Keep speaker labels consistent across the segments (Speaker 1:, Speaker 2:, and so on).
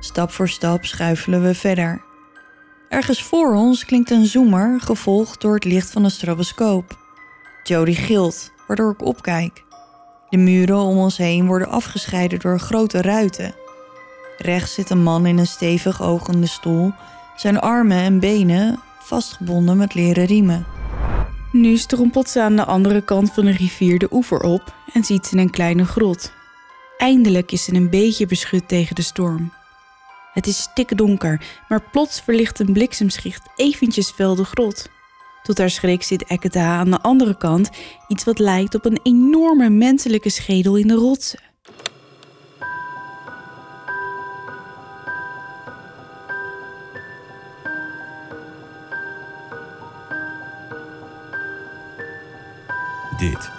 Speaker 1: Stap voor stap schuifelen we verder. Ergens voor ons klinkt een zoemer, gevolgd door het licht van een stroboscoop. Jody gilt, waardoor ik opkijk. De muren om ons heen worden afgescheiden door grote ruiten. Rechts zit een man in een stevig ogende stoel, zijn armen en benen vastgebonden met leren riemen.
Speaker 2: Nu strompelt ze aan de andere kant van de rivier de oever op en ziet ze een kleine grot. Eindelijk is ze een beetje beschut tegen de storm. Het is stikdonker, maar plots verlicht een bliksemschicht eventjes fel de grot. Tot haar schrik zit Eketa aan de andere kant iets wat lijkt op een enorme menselijke schedel in de rotsen.
Speaker 3: Dit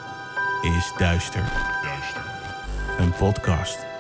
Speaker 3: is Duister. Een podcast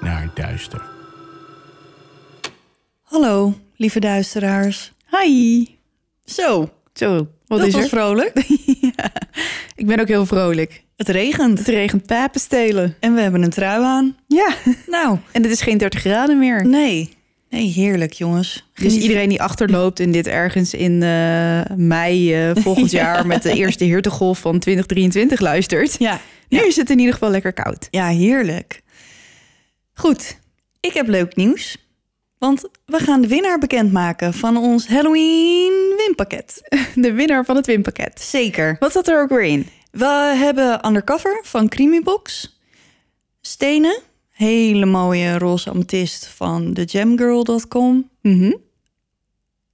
Speaker 3: naar duister.
Speaker 1: Hallo, lieve duisteraars.
Speaker 2: Hi!
Speaker 1: Zo,
Speaker 2: Zo, wat
Speaker 1: dat
Speaker 2: is
Speaker 1: was
Speaker 2: er?
Speaker 1: vrolijk.
Speaker 2: Ja, ik ben ook heel vrolijk.
Speaker 1: Het regent
Speaker 2: Het regent papenstelen.
Speaker 1: en we hebben een trui aan.
Speaker 2: Ja,
Speaker 1: Nou,
Speaker 2: en het is geen 30 graden meer.
Speaker 1: nee. Nee, heerlijk jongens.
Speaker 2: Dus iedereen die achterloopt en dit ergens in eh, mei eh, volgend
Speaker 1: Ja.
Speaker 2: jaar met de eerste hittegolf van 2023 luistert.
Speaker 1: Ja,
Speaker 2: Nu
Speaker 1: ja.
Speaker 2: is het in ieder geval lekker koud.
Speaker 1: ja, heerlijk. Goed, ik heb leuk nieuws. Want we gaan de winnaar bekendmaken van ons Halloween winpakket.
Speaker 2: De winnaar van het winpakket.
Speaker 1: Zeker.
Speaker 2: Wat zat er ook weer in?
Speaker 1: We hebben Undercover van Creamybox. Stenen. Hele mooie roze amethyst van thejamgirl.com.
Speaker 2: Mhm.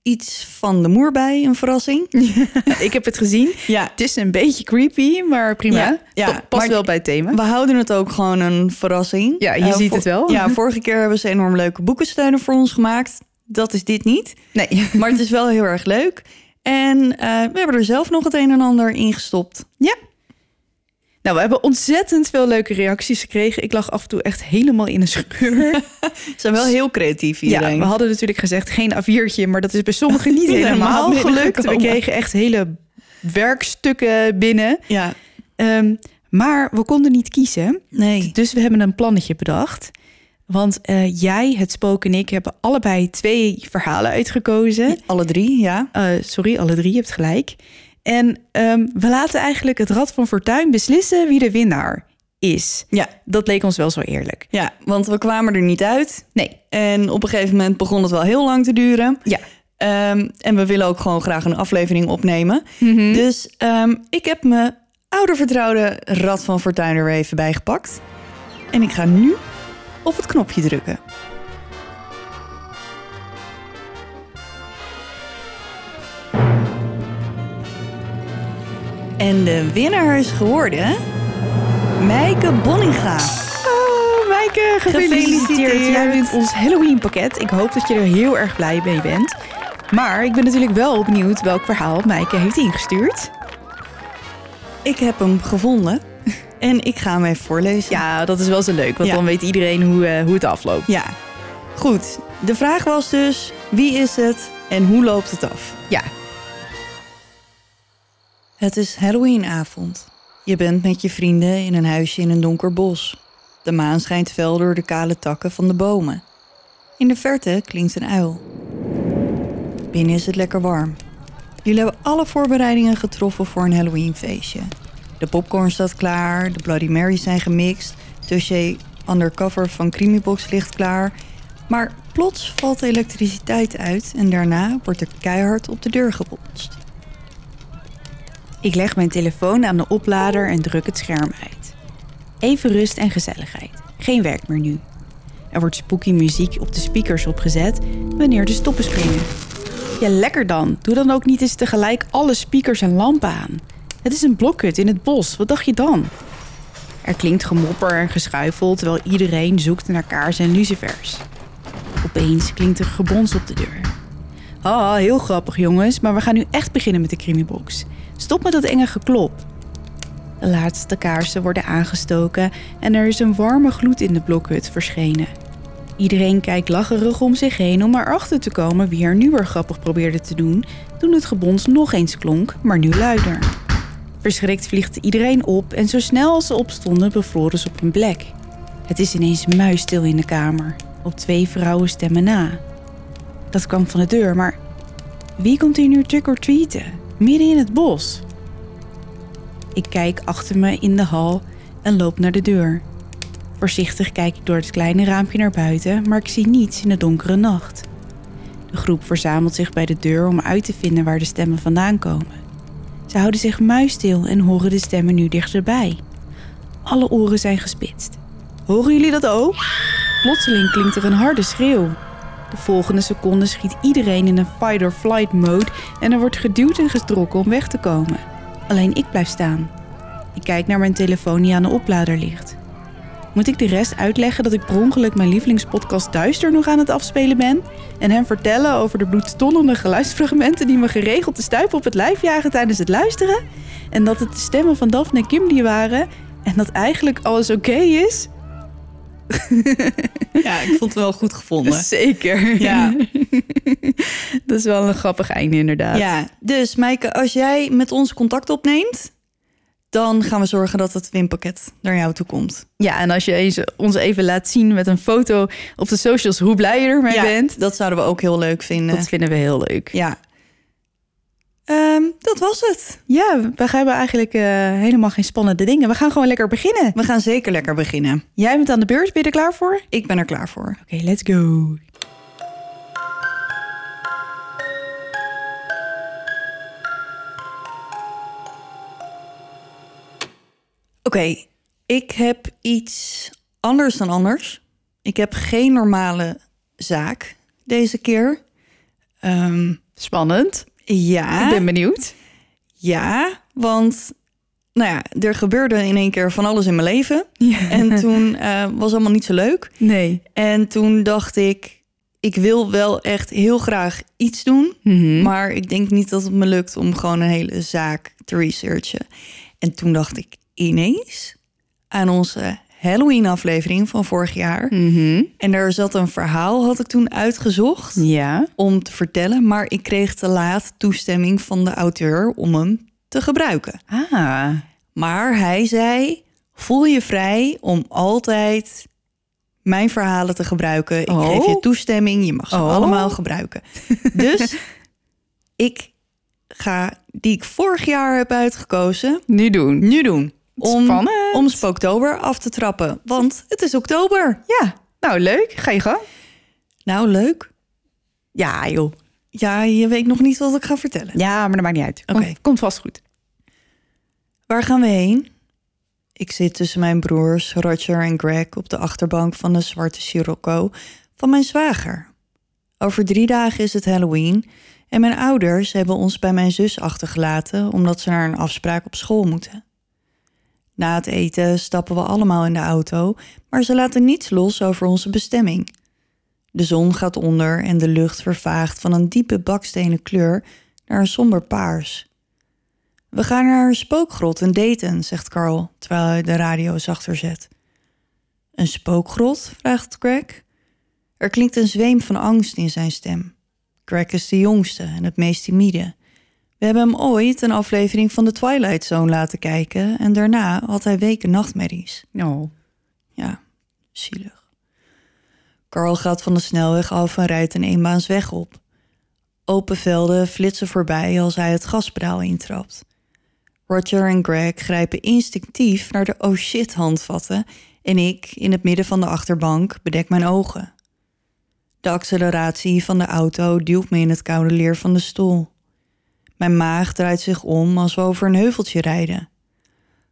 Speaker 1: Iets van de moerbij, een verrassing.
Speaker 2: Ik heb het gezien.
Speaker 1: Ja,
Speaker 2: Het is een beetje creepy, maar prima.
Speaker 1: Ja, ja,
Speaker 2: Pa- Past
Speaker 1: maar-
Speaker 2: wel bij het thema.
Speaker 1: we houden het ook gewoon een verrassing.
Speaker 2: Ja, je
Speaker 1: Eh,
Speaker 2: ziet het wel.
Speaker 1: Ja, vorige keer hebben ze enorm leuke boekensteunen voor ons gemaakt. Dat is dit niet.
Speaker 2: Nee.
Speaker 1: Maar het is wel heel erg leuk. En eh, we hebben er zelf nog het een en ander in gestopt.
Speaker 2: Ja. Nou, we hebben ontzettend veel leuke reacties gekregen. Ik lag af en toe echt helemaal in een scheur.
Speaker 1: Ze zijn wel heel creatief
Speaker 2: Ja, we hadden natuurlijk gezegd geen A4'tje, maar dat is bij sommigen niet helemaal gelukt. We kregen echt hele werkstukken binnen.
Speaker 1: ja,
Speaker 2: Ehm, maar we konden niet kiezen.
Speaker 1: nee.
Speaker 2: Dus we hebben een plannetje bedacht. Want eh, jij, het spook en ik hebben allebei twee verhalen uitgekozen.
Speaker 1: Alle drie, ja.
Speaker 2: Eh, sorry, alle drie, je hebt gelijk. En ehm, we laten eigenlijk het Rad van Fortuin beslissen wie de winnaar is.
Speaker 1: Ja,
Speaker 2: Dat leek ons wel zo eerlijk.
Speaker 1: ja, want we kwamen er niet uit.
Speaker 2: Nee,
Speaker 1: En op een gegeven moment begon het wel heel lang te duren.
Speaker 2: ja.
Speaker 1: Ehm, en we willen ook gewoon graag een aflevering opnemen.
Speaker 2: Mhm.
Speaker 1: Dus ehm, ik heb mijn oude vertrouwde Rad van Fortuin er weer even bij gepakt. En ik ga nu op het knopje drukken. En de winnaar is geworden... Mijke Bonninga.
Speaker 2: Oh, Maaike, gefeliciteerd.
Speaker 1: Gefeliciteerd.
Speaker 2: Jij wint ons Halloween pakket. Ik hoop dat je er heel erg blij mee bent. Maar ik ben natuurlijk wel benieuwd welk verhaal Maaike heeft ingestuurd.
Speaker 1: Ik heb hem gevonden. En ik ga hem even voorlezen.
Speaker 2: Ja, dat is wel zo leuk, want
Speaker 1: Ja.
Speaker 2: dan weet iedereen hoe, eh, hoe het afloopt.
Speaker 1: Ja, goed. De vraag was dus, wie is het en hoe loopt het af?
Speaker 2: Ja,
Speaker 1: Het is Halloweenavond. Je bent met je vrienden in een huisje in een donker bos. De maan schijnt fel door de kale takken van de bomen. In de verte klinkt een uil. Binnen is het lekker warm. Jullie hebben alle voorbereidingen getroffen voor een Halloweenfeestje. De popcorn staat klaar, de Bloody Marys zijn gemixt, Touché Undercover van Creamybox ligt klaar. Maar plots valt de elektriciteit uit en daarna wordt er keihard op de deur gebotst.
Speaker 2: Ik leg mijn telefoon aan de oplader en druk het scherm uit. Even rust en gezelligheid. Geen werk meer nu. Er wordt spooky muziek op de speakers opgezet wanneer de stoppen springen. Ja, lekker dan. Doe dan ook niet eens tegelijk alle speakers en lampen aan. Het is een blokhut in het bos. Wat dacht je dan? Er klinkt gemopper en geschuifel terwijl iedereen zoekt naar kaarsen en lucifers. Op Opeens klinkt er gebons op de deur. Ah, heel grappig jongens, maar we gaan nu echt beginnen met de crimibox. Stop met dat enge geklop. De laatste kaarsen worden aangestoken en er is een warme gloed in de blokhut verschenen. Iedereen kijkt lacherig om zich heen om erachter te komen wie er nu weer grappig probeerde te doen toen het gebons nog eens klonk, maar nu luider. Verschrikt vliegt iedereen op en zo snel als ze opstonden bevroren ze op hun plek. Het is ineens muisstil in de kamer, op twee vrouwenstemmen na. Dat kwam van de deur, maar wie komt hier nu trick-or-treaten? Midden in het bos. Ik kijk achter me in de hal en loop naar de deur. Voorzichtig kijk ik door het kleine raampje naar buiten, maar ik zie niets in de donkere nacht. De groep verzamelt zich bij de deur om uit te vinden waar de stemmen vandaan komen. Ze houden zich muisstil en horen de stemmen nu dichterbij. Alle oren zijn gespitst. Horen jullie dat ook? Plotseling klinkt er een harde schreeuw. De volgende seconde schiet iedereen in een fight-or-flight mode en er wordt geduwd en getrokken om weg te komen. Alleen ik blijf staan. Ik kijk naar mijn telefoon die aan de oplader ligt. Moet ik de rest uitleggen dat ik per ongeluk mijn lievelingspodcast Duister nog aan het afspelen ben? En hem vertellen over de bloedstollende geluidsfragmenten die me geregeld de stuipen op het lijf jagen tijdens het luisteren? En dat het de stemmen van Daphne en Kim die waren? En dat eigenlijk alles oké is?
Speaker 1: Ja, ik vond het wel goed gevonden.
Speaker 2: Zeker.
Speaker 1: Ja.
Speaker 2: dat is wel een grappig einde inderdaad.
Speaker 1: Ja, dus Maaike, als jij met ons contact opneemt, dan gaan we zorgen dat het winpakket naar jou toe komt.
Speaker 2: Ja, en als je eens, ons even laat zien met een foto op de socials hoe blij je ermee
Speaker 1: ja,
Speaker 2: bent.
Speaker 1: dat zouden we ook heel leuk vinden.
Speaker 2: Dat vinden we heel leuk.
Speaker 1: Ja. Ehm, dat was het.
Speaker 2: Ja, we hebben eigenlijk eh, helemaal geen spannende dingen. We gaan gewoon lekker beginnen.
Speaker 1: We gaan zeker lekker beginnen.
Speaker 2: Jij bent aan de beurt. Ben je er klaar voor? Oké,
Speaker 1: Ik ben er klaar voor.
Speaker 2: let's go.
Speaker 1: Oké, ik heb iets anders dan anders. Ik heb geen normale zaak deze keer. Ehm,
Speaker 2: Spannend.
Speaker 1: Ja,
Speaker 2: Ik ben benieuwd.
Speaker 1: ja, want nou ja, er gebeurde in één keer van alles in mijn leven.
Speaker 2: Ja.
Speaker 1: En toen eh, was allemaal niet zo leuk.
Speaker 2: Nee.
Speaker 1: En toen dacht ik, ik wil wel echt heel graag iets doen.
Speaker 2: Mhm.
Speaker 1: Maar ik denk niet dat het me lukt om gewoon een hele zaak te researchen. En toen dacht ik ineens aan onze Halloween-aflevering van vorig jaar.
Speaker 2: Mhm.
Speaker 1: En daar zat een verhaal, had ik toen uitgezocht
Speaker 2: Ja.
Speaker 1: om te vertellen. Maar ik kreeg te laat toestemming van de auteur om hem te gebruiken.
Speaker 2: Ah.
Speaker 1: Maar hij zei: voel je vrij om altijd mijn verhalen te gebruiken. Ik
Speaker 2: Oh.
Speaker 1: geef je toestemming, je mag ze
Speaker 2: Oh.
Speaker 1: allemaal gebruiken. Dus ik ga die ik vorig jaar heb uitgekozen,
Speaker 2: Nu doen.
Speaker 1: nu doen. Om,
Speaker 2: Spannend.
Speaker 1: om Spooktober af te trappen. Want het is oktober.
Speaker 2: Ja. Nou, leuk. Ga je gang.
Speaker 1: Nou, leuk.
Speaker 2: Ja, joh.
Speaker 1: Ja, je weet nog niet wat ik ga vertellen.
Speaker 2: Ja, maar dat maakt niet uit.
Speaker 1: Oké.
Speaker 2: Komt, komt vast goed.
Speaker 1: Waar gaan we heen? Ik zit tussen mijn broers Roger en Greg op de achterbank van de zwarte Sirocco van mijn zwager. Over drie dagen is het Halloween en mijn ouders hebben ons bij mijn zus achtergelaten omdat ze naar een afspraak op school moeten. Na het eten stappen we allemaal in de auto, maar ze laten niets los over onze bestemming. De zon gaat onder en de lucht vervaagt van een diepe bakstenen kleur naar een somber paars. We gaan naar een spookgrot en daten, zegt Carl, terwijl hij de radio zachter zet. Een spookgrot? vraagt Greg. Er klinkt een zweem van angst in zijn stem. Greg is de jongste en het meest timide. We hebben hem ooit een aflevering van The Twilight Zone laten kijken en daarna had hij weken nachtmerries.
Speaker 2: Oh.
Speaker 1: Ja, zielig. Carl gaat van de snelweg af en rijdt een eenbaansweg op. Open velden flitsen voorbij als hij het gaspedaal intrapt. Roger en Greg grijpen instinctief naar de oh shit handvatten en ik, in het midden van de achterbank, bedek mijn ogen. De acceleratie van de auto duwt me in het koude leer van de stoel. Mijn maag draait zich om als we over een heuveltje rijden.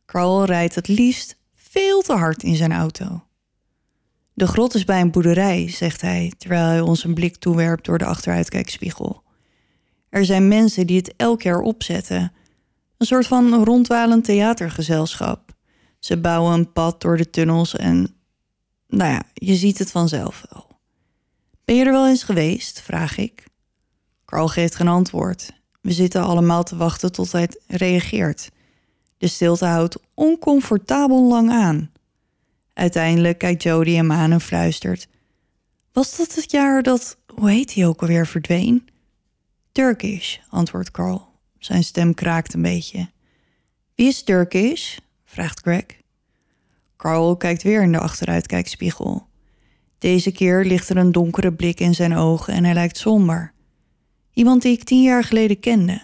Speaker 1: Carl rijdt het liefst veel te hard in zijn auto. De grot is bij een boerderij, zegt hij, terwijl hij ons een blik toewerpt door de achteruitkijkspiegel. Er zijn mensen die het elk jaar opzetten. Een soort van rondwalend theatergezelschap. Ze bouwen een pad door de tunnels en, nou ja, je ziet het vanzelf wel. Ben je er wel eens geweest? vraag ik. Carl geeft geen antwoord. We zitten allemaal te wachten tot hij reageert. De stilte houdt oncomfortabel lang aan. Uiteindelijk kijkt Jody hem aan en fluistert. Was dat het jaar dat, hoe heet hij ook alweer, verdween? Turkish, antwoordt Carl. Zijn stem kraakt een beetje. Wie is Turkish? vraagt Greg. Carl kijkt weer in de achteruitkijkspiegel. Deze keer ligt er een donkere blik in zijn ogen en hij lijkt somber. Iemand die ik tien jaar geleden kende.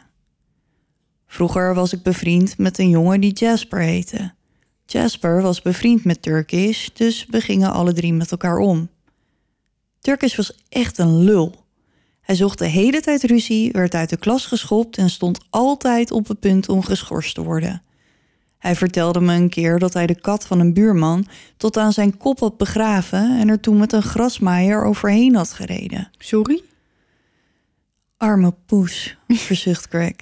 Speaker 1: Vroeger was ik bevriend met een jongen die Jasper heette. Jasper was bevriend met Turkish, dus we gingen alle drie met elkaar om. Turkish was echt een lul. Hij zocht de hele tijd ruzie, werd uit de klas geschopt en stond altijd op het punt om geschorst te worden. Hij vertelde me een keer dat hij de kat van een buurman tot aan zijn kop had begraven en er toen met een grasmaaier overheen had gereden.
Speaker 2: Sorry?
Speaker 1: Arme poes, verzucht Greg,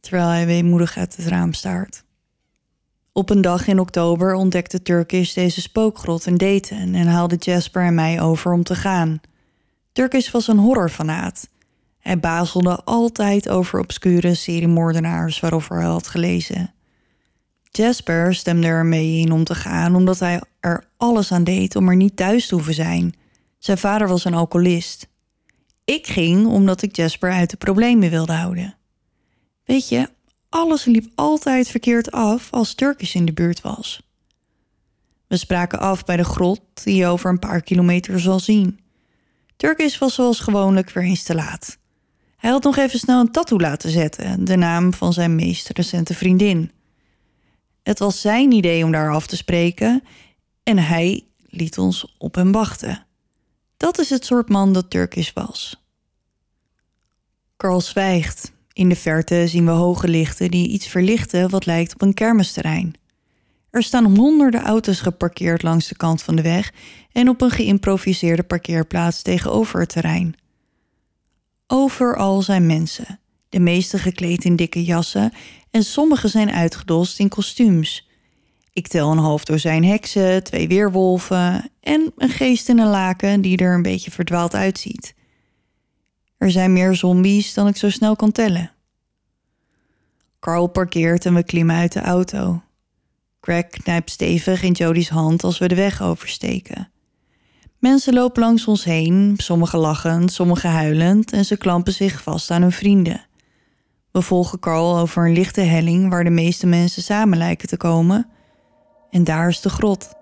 Speaker 1: terwijl hij weemoedig uit het raam staart. Op een dag in oktober ontdekte Turkish deze spookgrot in Dayton en haalde Jasper en mij over om te gaan. Turkish was een horrorfanaat. Hij bazelde altijd over obscure seriemoordenaars waarover hij had gelezen. Jasper stemde er mee in om te gaan omdat hij er alles aan deed om er niet thuis te hoeven zijn. Zijn vader was een alcoholist. Ik ging omdat ik Jasper uit de problemen wilde houden. Weet je, alles liep altijd verkeerd af als Turkish in de buurt was. We spraken af bij de grot die je over een paar kilometer zal zien. Turkish was zoals gewoonlijk weer eens te laat. Hij had nog even snel een tattoo laten zetten, de naam van zijn meest recente vriendin. Het was zijn idee om daar af te spreken en hij liet ons op hem wachten. Dat is het soort man dat Turkish was. Carl zwijgt. In de verte zien we hoge lichten die iets verlichten wat lijkt op een kermisterrein. Er staan honderden auto's geparkeerd langs de kant van de weg en op een geïmproviseerde parkeerplaats tegenover het terrein. Overal zijn mensen, de meeste gekleed in dikke jassen en sommigen zijn uitgedost in kostuums. Ik tel een half dozijn heksen, twee weerwolven en een geest in een laken die er een beetje verdwaald uitziet. Er zijn meer zombies dan ik zo snel kan tellen. Carl parkeert en we klimmen uit de auto. Greg knijpt stevig in Jody's hand als we de weg oversteken. Mensen lopen langs ons heen, sommigen lachend, sommigen huilend en ze klampen zich vast aan hun vrienden. We volgen Carl over een lichte helling waar de meeste mensen samen lijken te komen. En daar is de grot.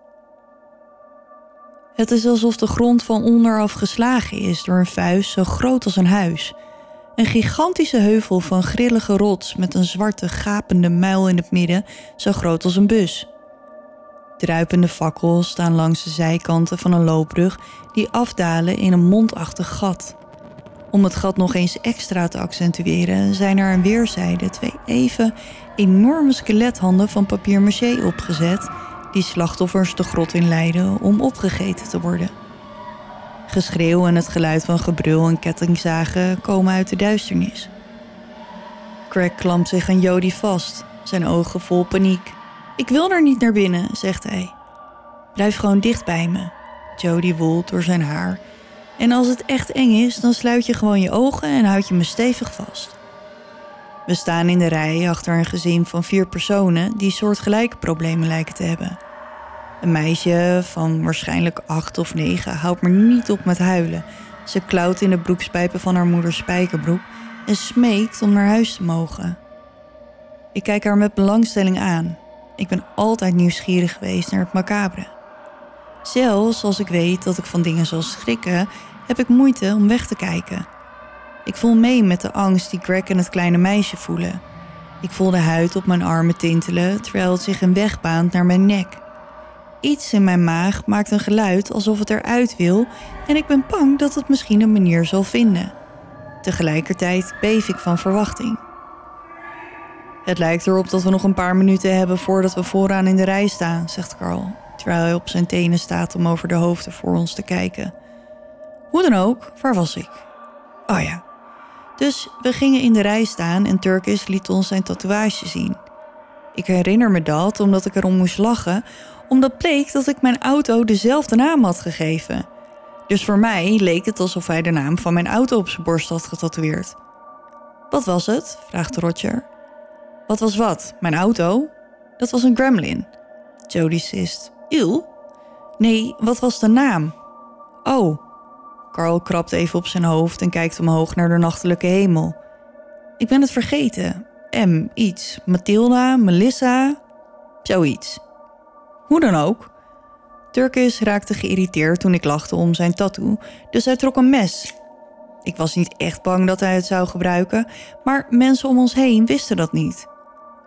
Speaker 1: Het is alsof de grond van onderaf geslagen is door een vuist zo groot als een huis. Een gigantische heuvel van grillige rots met een zwarte gapende muil in het midden, zo groot als een bus. Druipende fakkels staan langs de zijkanten van een loopbrug die afdalen in een mondachtig gat. Om het gat nog eens extra te accentueren zijn er aan weerszijden twee even enorme skelethanden van papier maché opgezet die slachtoffers de grot in leiden om opgegeten te worden. Geschreeuw en het geluid van gebrul en kettingzagen komen uit de duisternis. Craig klampt zich aan Jody vast, zijn ogen vol paniek. Ik wil er niet naar binnen, zegt hij. Blijf gewoon dicht bij me. Jody woelt door zijn haar. En als het echt eng is, dan sluit je gewoon je ogen en houd je me stevig vast. We staan in de rij achter een gezin van vier personen die soortgelijke problemen lijken te hebben. Een meisje van waarschijnlijk acht of negen houdt maar niet op met huilen. Ze klauwt in de broekspijpen van haar moeders spijkerbroek en smeekt om naar huis te mogen. Ik kijk haar met belangstelling aan. Ik ben altijd nieuwsgierig geweest naar het macabre. Zelfs als ik weet dat ik van dingen zal schrikken, heb ik moeite om weg te kijken. Ik voel mee met de angst die Greg en het kleine meisje voelen. Ik voel de huid op mijn armen tintelen terwijl het zich een weg baant naar mijn nek. Iets in mijn maag maakt een geluid alsof het eruit wil en ik ben bang dat het misschien een manier zal vinden. Tegelijkertijd beef ik van verwachting. Het lijkt erop dat we nog een paar minuten hebben voordat we vooraan in de rij staan, zegt Carl, terwijl hij op zijn tenen staat om over de hoofden voor ons te kijken. Hoe dan ook, waar was ik? Oh ja. Dus we gingen in de rij staan en Turkish liet ons zijn tatoeage zien. Ik herinner me dat omdat ik erom moest lachen, omdat bleek dat ik mijn auto dezelfde naam had gegeven. Dus voor mij leek het alsof hij de naam van mijn auto op zijn borst had getatoeëerd. Wat was het? vraagt Roger. Wat was wat? Mijn auto? Dat was een gremlin. Jody sist. Il? Nee, wat was de naam? Oh. Carl krabt even op zijn hoofd en kijkt omhoog naar de nachtelijke hemel. Ik ben het vergeten. M, iets. Mathilda, Melissa, zoiets. Hoe dan ook. Turkis raakte geïrriteerd toen ik lachte om zijn tattoo, dus hij trok een mes. Ik was niet echt bang dat hij het zou gebruiken, maar mensen om ons heen wisten dat niet.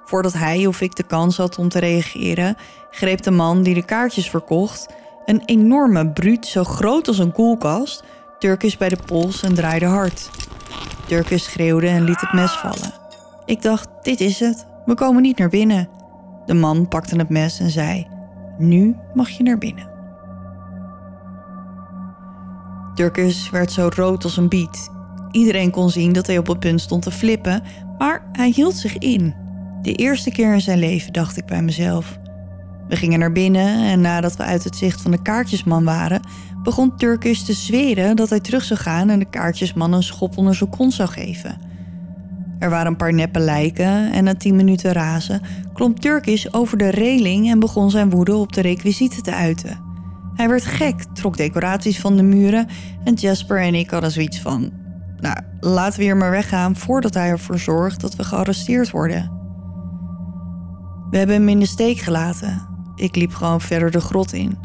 Speaker 1: Voordat hij of ik de kans had om te reageren, greep de man die de kaartjes verkocht, een enorme bruut zo groot als een koelkast, Turkis bij de pols en draaide hard. Turkis schreeuwde en liet het mes vallen. Ik dacht, dit is het, we komen niet naar binnen. De man pakte het mes en zei: Nu mag je naar binnen. Turkis werd zo rood als een biet. Iedereen kon zien dat hij op het punt stond te flippen, maar hij hield zich in. De eerste keer in zijn leven dacht ik bij mezelf. We gingen naar binnen en nadat we uit het zicht van de kaartjesman waren, begon Turkis te zweren dat hij terug zou gaan en de kaartjesman een schop onder zijn kont zou geven. Er waren een paar neppe lijken en na tien minuten razen klom Turkish over de reling en begon zijn woede op de requisieten te uiten. Hij werd gek, trok decoraties van de muren en Jasper en ik hadden zoiets van: Nou, laten we hier maar weggaan voordat hij ervoor zorgt dat we gearresteerd worden. We hebben hem in de steek gelaten. Ik liep gewoon verder de grot in.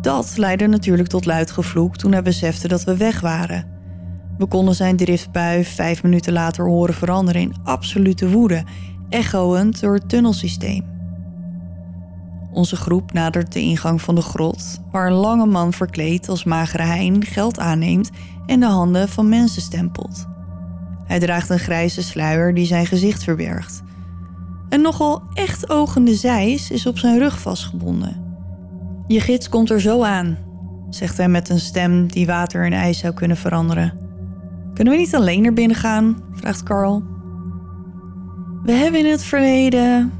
Speaker 1: Dat leidde natuurlijk tot luid gevloek toen hij besefte dat we weg waren. We konden zijn driftbui vijf minuten later horen veranderen in absolute woede, echoend door het tunnelsysteem. Onze groep nadert de ingang van de grot, waar een lange man verkleed als magere hein geld aanneemt en de handen van mensen stempelt. Hij draagt een grijze sluier die zijn gezicht verbergt. Een nogal echt ogende zeis is op zijn rug vastgebonden. Je gids komt er zo aan, zegt hij met een stem die water in ijs zou kunnen veranderen. Kunnen we niet alleen naar binnen gaan? vraagt Carl. We hebben in het verleden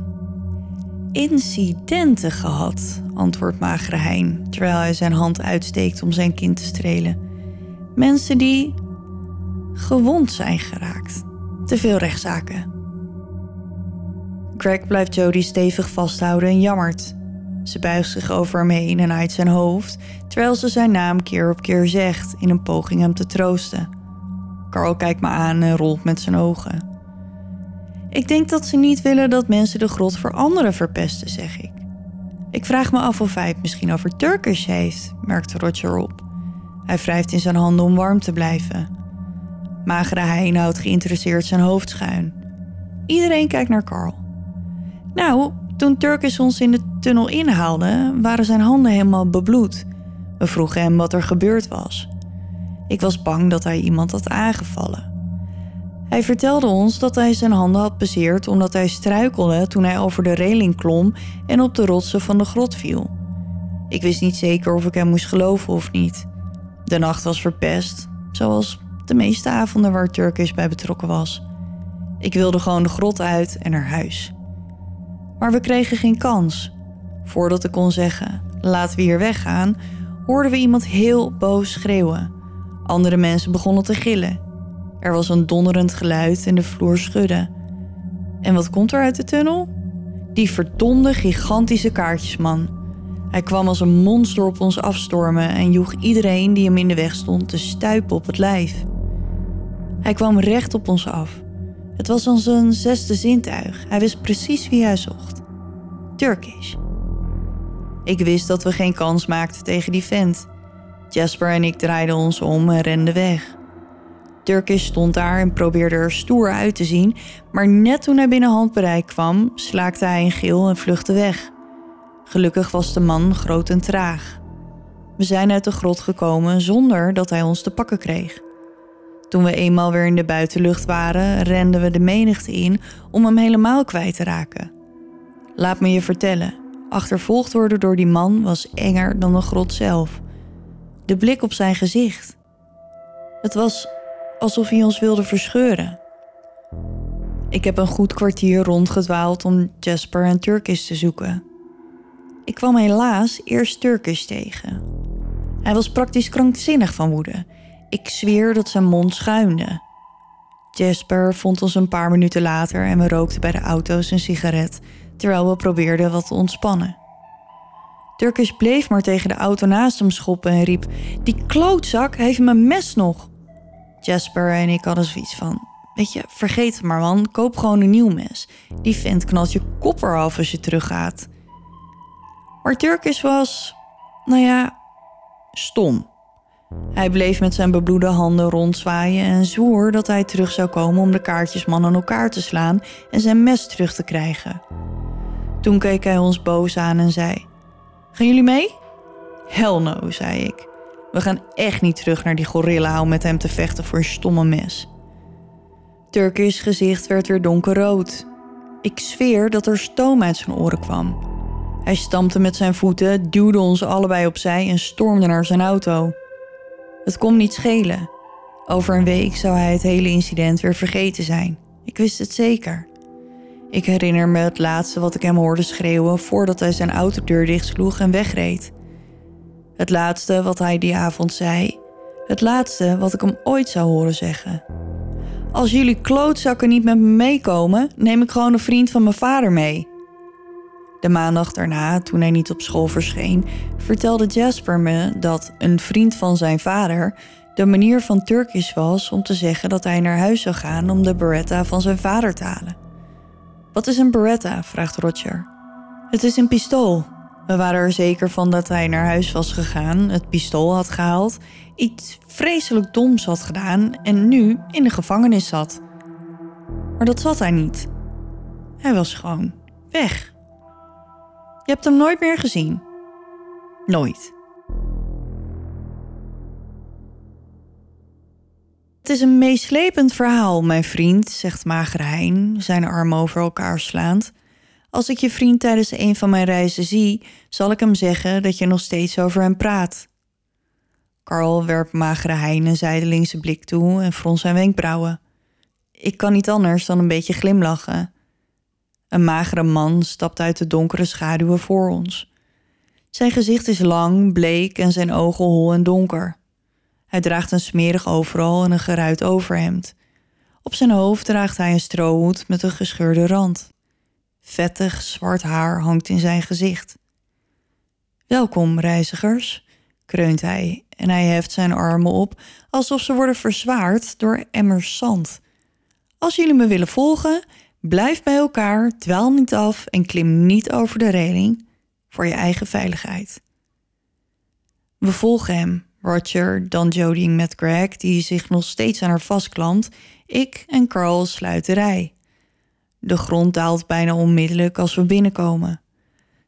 Speaker 1: incidenten gehad, antwoordt magere Hein, terwijl hij zijn hand uitsteekt om zijn kind te strelen. Mensen die gewond zijn geraakt. Te veel rechtszaken. Greg blijft Jody stevig vasthouden en jammert. Ze buigt zich over hem heen en uit zijn hoofd, terwijl ze zijn naam keer op keer zegt in een poging hem te troosten. Carl kijkt me aan en rolt met zijn ogen. Ik denk dat ze niet willen dat mensen de grot voor anderen verpesten, zeg ik. Ik vraag me af of hij het misschien over Turkish heeft, merkte Roger op. Hij wrijft in zijn handen om warm te blijven. Magere Hein houdt geïnteresseerd zijn hoofd schuin. Iedereen kijkt naar Carl. Nou, toen Turkish ons in de tunnel inhaalde, waren zijn handen helemaal bebloed. We vroegen hem wat er gebeurd was. Ik was bang dat hij iemand had aangevallen. Hij vertelde ons dat hij zijn handen had bezeerd omdat hij struikelde toen hij over de reling klom en op de rotsen van de grot viel. Ik wist niet zeker of ik hem moest geloven of niet. De nacht was verpest, zoals de meeste avonden waar Turkish bij betrokken was. Ik wilde gewoon de grot uit en naar huis. Maar we kregen geen kans. Voordat ik kon zeggen: laten we hier weggaan, hoorden we iemand heel boos schreeuwen. Andere mensen begonnen te gillen. Er was een donderend geluid en de vloer schudde. En wat komt er uit de tunnel? Die verdomde gigantische kaartjesman. Hij kwam als een monster op ons afstormen en joeg iedereen die hem in de weg stond te stuipen op het lijf. Hij kwam recht op ons af. Het was een zesde zintuig. Hij wist precies wie hij zocht. Turkish. Ik wist dat we geen kans maakten tegen die vent. Jasper en ik draaiden ons om en renden weg. Turkish stond daar en probeerde er stoer uit te zien, maar net toen hij binnen handbereik kwam, slaakte hij een gil en vluchtte weg. Gelukkig was de man groot en traag. We zijn uit de grot gekomen zonder dat hij ons te pakken kreeg. Toen we eenmaal weer in de buitenlucht waren, renden we de menigte in om hem helemaal kwijt te raken. Laat me je vertellen, achtervolgd worden door die man was enger dan de grot zelf de blik op zijn gezicht. Het was alsof hij ons wilde verscheuren. Ik heb een goed kwartier rondgedwaald om Jasper en Turkish te zoeken. Ik kwam helaas eerst Turkish tegen. Hij was praktisch krankzinnig van woede. Ik zweer dat zijn mond schuinde. Jasper vond ons een paar minuten later en we rookten bij de auto's een sigaret terwijl we probeerden wat te ontspannen. Turkish bleef maar tegen de auto naast hem schoppen en riep: Die klootzak heeft mijn mes nog. Jasper en ik hadden zoiets van: Weet je, vergeet het maar man, koop gewoon een nieuw mes. Die vent knalt je kop eraf als je teruggaat. Maar Turkish was, nou ja, stom. Hij bleef met zijn bebloede handen rondzwaaien en zwoer dat hij terug zou komen om de kaartjesman aan elkaar te slaan en zijn mes terug te krijgen. Toen keek hij ons boos aan en zei: Gaan jullie mee? Hell no, zei ik. We gaan echt niet terug naar die gorilla om met hem te vechten voor een stomme mes. Turkish gezicht werd weer donkerrood. Ik zweer dat er stoom uit zijn oren kwam. Hij stampte met zijn voeten, duwde ons allebei opzij en stormde naar zijn auto. Het kon niet schelen. Over een week zou hij het hele incident weer vergeten zijn. Ik wist het zeker. Ik herinner me het laatste wat ik hem hoorde schreeuwen voordat hij zijn autodeur dichtsloeg en wegreed. Het laatste wat hij die avond zei. Het laatste wat ik hem ooit zou horen zeggen. Als jullie klootzakken niet met me meekomen, neem ik gewoon een vriend van mijn vader mee. De maandag daarna, toen hij niet op school verscheen, vertelde Jasper me dat een vriend van zijn vader de manier van Turkish was om te zeggen dat hij naar huis zou gaan om de Beretta van zijn vader te halen. Wat is een Beretta? vraagt Roger. Het is een pistool. We waren er zeker van dat hij naar huis was gegaan, het pistool had gehaald, iets vreselijk doms had gedaan en nu in de gevangenis zat. Maar dat zat hij niet. Hij was gewoon weg. Je hebt hem nooit meer gezien. Nooit. Het is een meeslepend verhaal, mijn vriend, zegt Mager Hein, zijn armen over elkaar slaand. Als ik je vriend tijdens een van mijn reizen zie, zal ik hem zeggen dat je nog steeds over hem praat. Carl werpt Magere Hein een zijdelingse blik toe en frons zijn wenkbrauwen. Ik kan niet anders dan een beetje glimlachen. Een magere man stapt uit de donkere schaduwen voor ons. Zijn gezicht is lang, bleek en zijn ogen hol en donker. Hij draagt een smerig overal en een geruit overhemd. Op zijn hoofd draagt hij een strohoed met een gescheurde rand. Vettig zwart haar hangt in zijn gezicht. Welkom, reizigers, kreunt hij en hij heft zijn armen op alsof ze worden verzwaard door emmers zand. Als jullie me willen volgen, blijf bij elkaar, dwaal niet af en klim niet over de reling voor je eigen veiligheid. We volgen hem, Roger, dan Jodie met Greg, die zich nog steeds aan haar vastklampt. Ik en Carl sluiten rij. De grond daalt bijna onmiddellijk als we binnenkomen.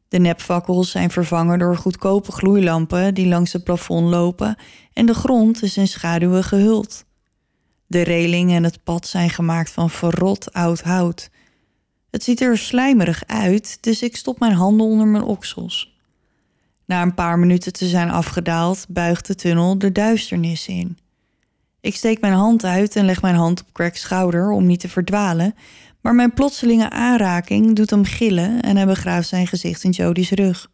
Speaker 1: De nepfakkels zijn vervangen door goedkope gloeilampen die langs het plafond lopen en de grond is in schaduwen gehuld. De reling en het pad zijn gemaakt van verrot oud hout. Het ziet er slijmerig uit, dus ik stop mijn handen onder mijn oksels. Na een paar minuten te zijn afgedaald, buigt de tunnel de duisternis in. Ik steek mijn hand uit en leg mijn hand op Greg's schouder om niet te verdwalen, maar mijn plotselinge aanraking doet hem gillen en hij begraaft zijn gezicht in Jodie's rug.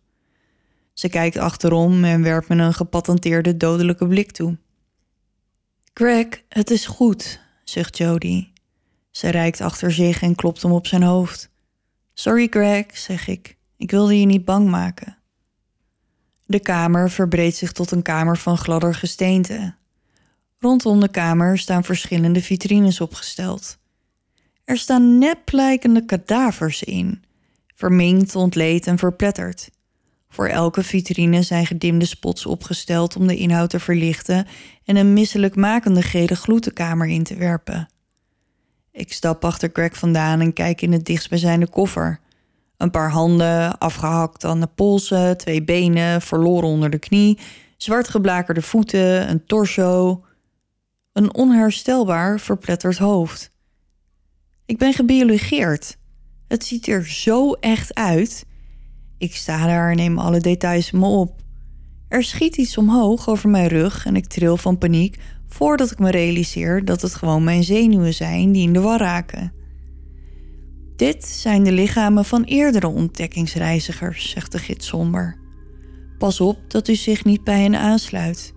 Speaker 1: Ze kijkt achterom en werpt me een gepatenteerde dodelijke blik toe. Greg, het is goed, zucht Jodie. Ze reikt achter zich en klopt hem op zijn hoofd. Sorry, Greg, zeg ik. Ik wilde je niet bang maken. De kamer verbreedt zich tot een kamer van gladder gesteente. Rondom de kamer staan verschillende vitrines opgesteld. Er staan neplijkende kadavers in, verminkt, ontleed en verpletterd. Voor elke vitrine zijn gedimde spots opgesteld om de inhoud te verlichten en een misselijkmakende gele gloed de kamer in te werpen. Ik stap achter Greg vandaan en kijk in het dichtstbijzijnde koffer. Een paar handen, afgehakt aan de polsen, twee benen, verloren onder de knie, zwart geblakerde voeten, een torso. Een onherstelbaar verpletterd hoofd. Ik ben gebiologeerd. Het ziet er zo echt uit. Ik sta daar en neem alle details me op. Er schiet iets omhoog over mijn rug en ik tril van paniek voordat ik me realiseer dat het gewoon mijn zenuwen zijn die in de war raken. Dit zijn de lichamen van eerdere ontdekkingsreizigers, zegt de gids somber. Pas op dat u zich niet bij hen aansluit.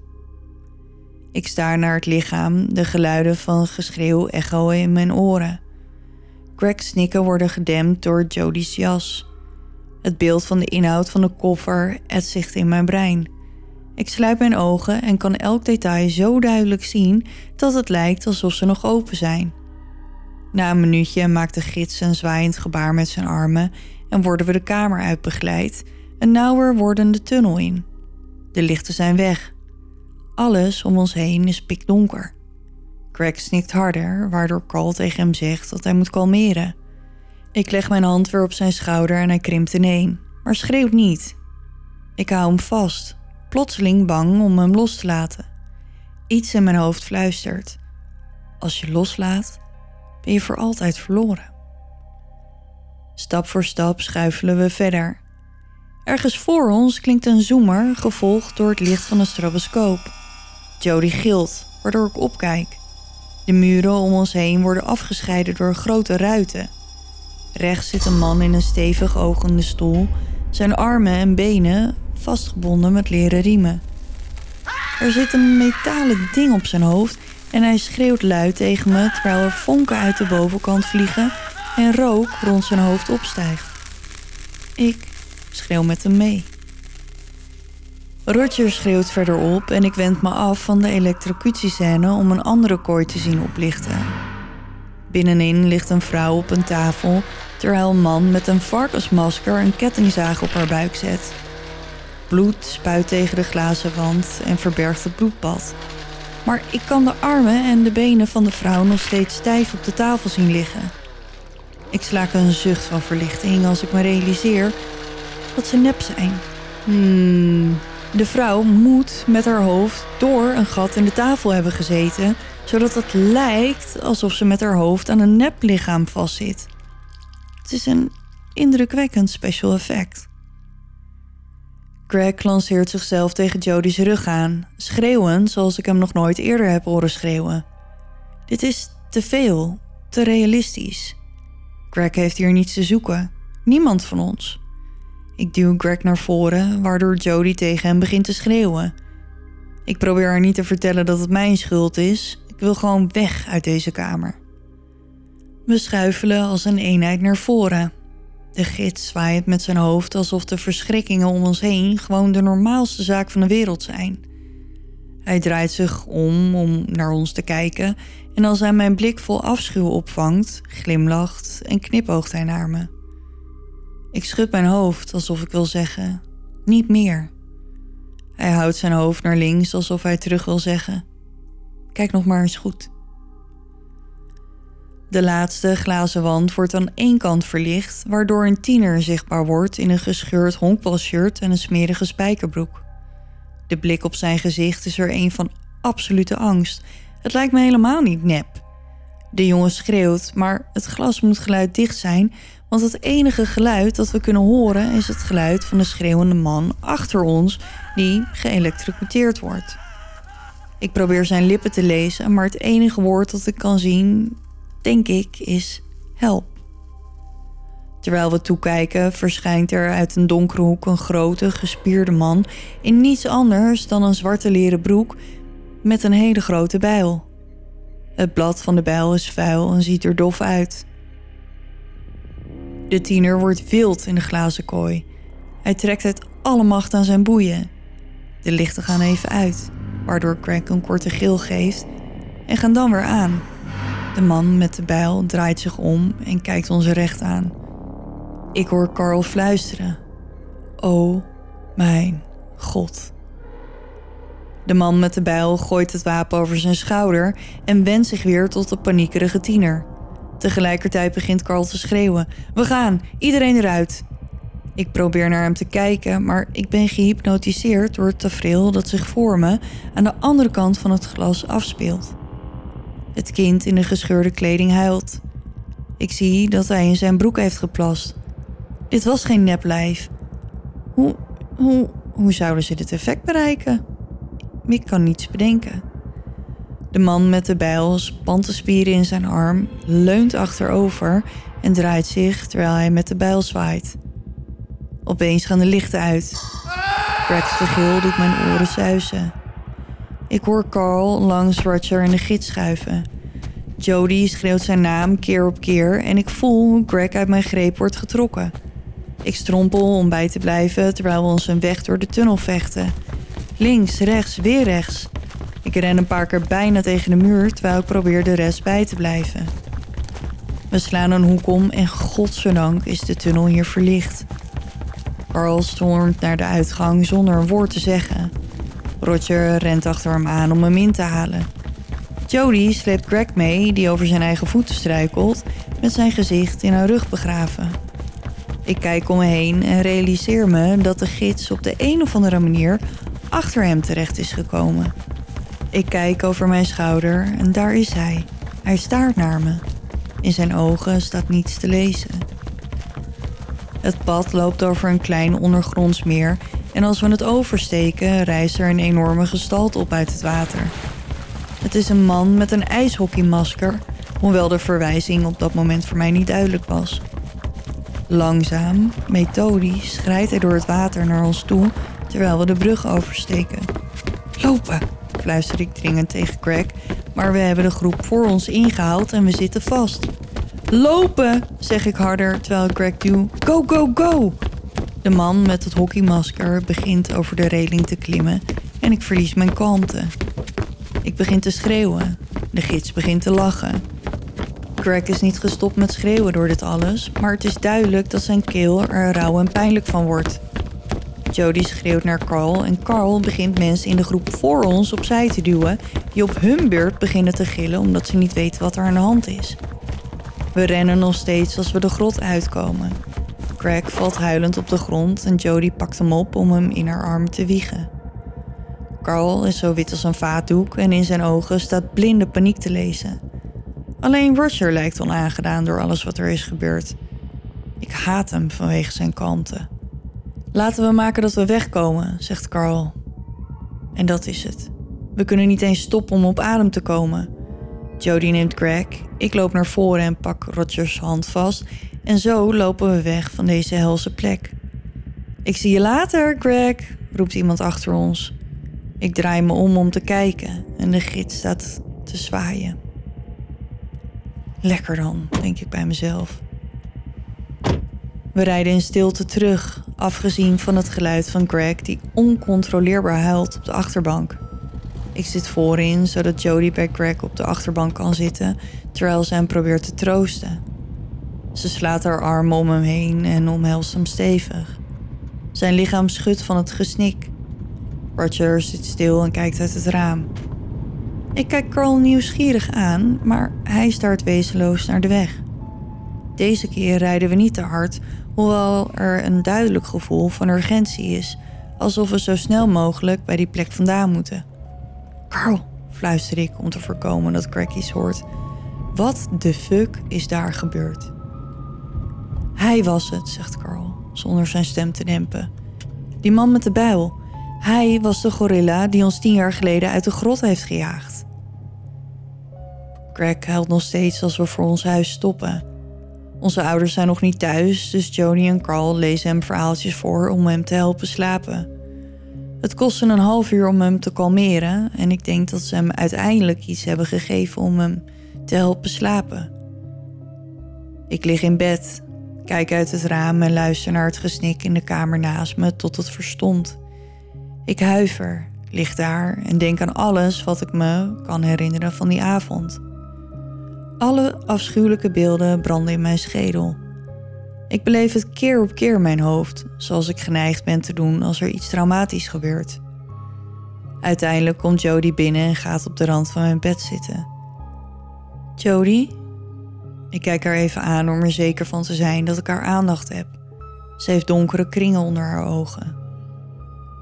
Speaker 1: Ik staar naar het lichaam, de geluiden van geschreeuw echoen in mijn oren. Greg's snikken worden gedempt door Jody's jas. Het beeld van de inhoud van de koffer etst in mijn brein. Ik sluit mijn ogen en kan elk detail zo duidelijk zien dat het lijkt alsof ze nog open zijn. Na een minuutje maakt de gids een zwaaiend gebaar met zijn armen en worden we de kamer uitbegeleid, een nauwer wordende tunnel in. De lichten zijn weg. Alles om ons heen is pikdonker. Greg snikt harder, waardoor Carl tegen hem zegt dat hij moet kalmeren. Ik leg mijn hand weer op zijn schouder en hij krimpt ineen, maar schreeuwt niet. Ik hou hem vast, plotseling bang om hem los te laten. Iets in mijn hoofd fluistert. Als je loslaat, ben je voor altijd verloren. Stap voor stap schuifelen we verder. Ergens voor ons klinkt een zoemer, gevolgd door het licht van een stroboscoop. Jody gilt, waardoor ik opkijk. De muren om ons heen worden afgescheiden door grote ruiten. Rechts zit een man in een stevig ogende stoel, zijn armen en benen vastgebonden met leren riemen. Er zit een metalen ding op zijn hoofd en hij schreeuwt luid tegen me terwijl er vonken uit de bovenkant vliegen en rook rond zijn hoofd opstijgt. Ik schreeuw met hem mee. Roger schreeuwt verderop en ik wend me af van de elektrocutiescène om een andere kooi te zien oplichten. Binnenin ligt een vrouw op een tafel terwijl een man met een varkensmasker een kettingzaag op haar buik zet. Bloed spuit tegen de glazen wand en verbergt het bloedbad. Maar ik kan de armen en de benen van de vrouw nog steeds stijf op de tafel zien liggen. Ik slaak een zucht van verlichting als ik me realiseer dat ze nep zijn. Hmm. De vrouw moet met haar hoofd door een gat in de tafel hebben gezeten, zodat het lijkt alsof ze met haar hoofd aan een neplichaam vastzit. Het is een indrukwekkend special effect. Greg lanceert zichzelf tegen Jody's rug aan, schreeuwend zoals ik hem nog nooit eerder heb horen schreeuwen. Dit is te veel, te realistisch. Greg heeft hier niets te zoeken, niemand van ons. Ik duw Greg naar voren, waardoor Jody tegen hem begint te schreeuwen. Ik probeer haar niet te vertellen dat het mijn schuld is. Ik wil gewoon weg uit deze kamer. We schuifelen als een eenheid naar voren. De gids zwaait met zijn hoofd alsof de verschrikkingen om ons heen gewoon de normaalste zaak van de wereld zijn. Hij draait zich om om naar ons te kijken en als hij mijn blik vol afschuw opvangt, glimlacht en knipoogt hij naar me. Ik schud mijn hoofd alsof ik wil zeggen: niet meer. Hij houdt zijn hoofd naar links alsof hij terug wil zeggen: kijk nog maar eens goed. De laatste glazen wand wordt aan één kant verlicht, waardoor een tiener zichtbaar wordt in een gescheurd honkbalshirt en een smerige spijkerbroek. De blik op zijn gezicht is er een van absolute angst. Het lijkt me helemaal niet nep. De jongen schreeuwt, maar het glas moet geluiddicht zijn, want het enige geluid dat we kunnen horen is het geluid van de schreeuwende man achter ons die geëlectrocuteerd wordt. Ik probeer zijn lippen te lezen, maar het enige woord dat ik kan zien denk ik, is help. Terwijl we toekijken, verschijnt er uit een donkere hoek een grote, gespierde man in niets anders dan een zwarte leren broek met een hele grote bijl. Het blad van de bijl is vuil en ziet er dof uit. De tiener wordt wild in de glazen kooi. Hij trekt uit alle macht aan zijn boeien. De lichten gaan even uit, waardoor Craig een korte gil geeft en gaan dan weer aan. De man met de bijl draait zich om en kijkt ons recht aan. Ik hoor Carl fluisteren. Oh mijn god. De man met de bijl gooit het wapen over zijn schouder en wendt zich weer tot de paniekerige tiener. Tegelijkertijd begint Carl te schreeuwen: We gaan, iedereen eruit. Ik probeer naar hem te kijken, maar ik ben gehypnotiseerd door het tafereel dat zich voor me aan de andere kant van het glas afspeelt. Het kind in de gescheurde kleding huilt. Ik zie dat hij in zijn broek heeft geplast. Dit was geen neplijf. Hoe, hoe, hoe zouden ze dit effect bereiken? Ik kan niets bedenken. De man met de bijl spant de spieren in zijn arm, leunt achterover en draait zich terwijl hij met de bijl zwaait. Opeens gaan de lichten uit. Greg's gegil doet mijn oren suizen. Ik hoor Carl langs Roger in de gids schuiven. Jody schreeuwt zijn naam keer op keer en ik voel hoe Greg uit mijn greep wordt getrokken. Ik strompel om bij te blijven terwijl we ons een weg door de tunnel vechten. Links, rechts, weer rechts. Ik ren een paar keer bijna tegen de muur terwijl ik probeer de rest bij te blijven. We slaan een hoek om en godzijdank is de tunnel hier verlicht. Carl stormt naar de uitgang zonder een woord te zeggen. Roger rent achter hem aan om hem in te halen. Jody sleept Greg mee, die over zijn eigen voeten struikelt, met zijn gezicht in haar rug begraven. Ik kijk om me heen en realiseer me dat de gids op de een of andere manier achter hem terecht is gekomen. Ik kijk over mijn schouder en daar is hij. Hij staart naar me. In zijn ogen staat niets te lezen. Het pad loopt over een klein ondergronds meer en als we het oversteken rijst er een enorme gestalte op uit het water. Het is een man met een ijshockeymasker, hoewel de verwijzing op dat moment voor mij niet duidelijk was. Langzaam, methodisch, schrijdt hij door het water naar ons toe terwijl we de brug oversteken. Lopen, fluister ik dringend tegen Greg, maar we hebben de groep voor ons ingehaald en we zitten vast. Lopen, zeg ik harder terwijl ik Greg duw. Go, go, go! De man met het hockeymasker begint over de reling te klimmen en ik verlies mijn kalmte. Ik begin te schreeuwen. De gids begint te lachen. Greg is niet gestopt met schreeuwen door dit alles, maar het is duidelijk dat zijn keel er rauw en pijnlijk van wordt. Jody schreeuwt naar Carl en Carl begint mensen in de groep voor ons opzij te duwen, die op hun beurt beginnen te gillen omdat ze niet weten wat er aan de hand is. We rennen nog steeds als we de grot uitkomen. Greg valt huilend op de grond en Jody pakt hem op om hem in haar armen te wiegen. Carl is zo wit als een vaatdoek en in zijn ogen staat blinde paniek te lezen. Alleen Roger lijkt onaangedaan door alles wat er is gebeurd. Ik haat hem vanwege zijn kalmte. Laten we maken dat we wegkomen, zegt Carl. En dat is het. We kunnen niet eens stoppen om op adem te komen. Jody neemt Greg, ik loop naar voren en pak Rogers hand vast en zo lopen we weg van deze helse plek. Ik zie je later, Greg, roept iemand achter ons. Ik draai me om om te kijken en de gids staat te zwaaien. Lekker dan, denk ik bij mezelf. We rijden in stilte terug, afgezien van het geluid van Greg die oncontroleerbaar huilt op de achterbank. Ik zit voorin, zodat Jody bij Greg op de achterbank kan zitten terwijl ze hem probeert te troosten. Ze slaat haar armen om hem heen en omhelst hem stevig. Zijn lichaam schudt van het gesnik. Roger zit stil en kijkt uit het raam. Ik kijk Carl nieuwsgierig aan, maar hij staart wezenloos naar de weg. Deze keer rijden we niet te hard, hoewel er een duidelijk gevoel van urgentie is, alsof we zo snel mogelijk bij die plek vandaan moeten. Carl, fluister ik om te voorkomen dat Greg iets hoort. Wat de fuck is daar gebeurd? Hij was het, zegt Carl, zonder zijn stem te dempen. Die man met de bijl. Hij was de gorilla die ons tien jaar geleden uit de grot heeft gejaagd. Greg huilt nog steeds als we voor ons huis stoppen. Onze ouders zijn nog niet thuis, dus Joni en Carl lezen hem verhaaltjes voor om hem te helpen slapen. Het kostte een half uur om hem te kalmeren en ik denk dat ze hem uiteindelijk iets hebben gegeven om hem te helpen slapen. Ik lig in bed, kijk uit het raam en luister naar het gesnik in de kamer naast me tot het verstomt. Ik huiver, lig daar en denk aan alles wat ik me kan herinneren van die avond. Alle afschuwelijke beelden branden in mijn schedel. Ik beleef het keer op keer in mijn hoofd, zoals ik geneigd ben te doen als er iets traumatisch gebeurt. Uiteindelijk komt Jody binnen en gaat op de rand van mijn bed zitten. Jody? Ik kijk haar even aan om er zeker van te zijn dat ik haar aandacht heb. Ze heeft donkere kringen onder haar ogen.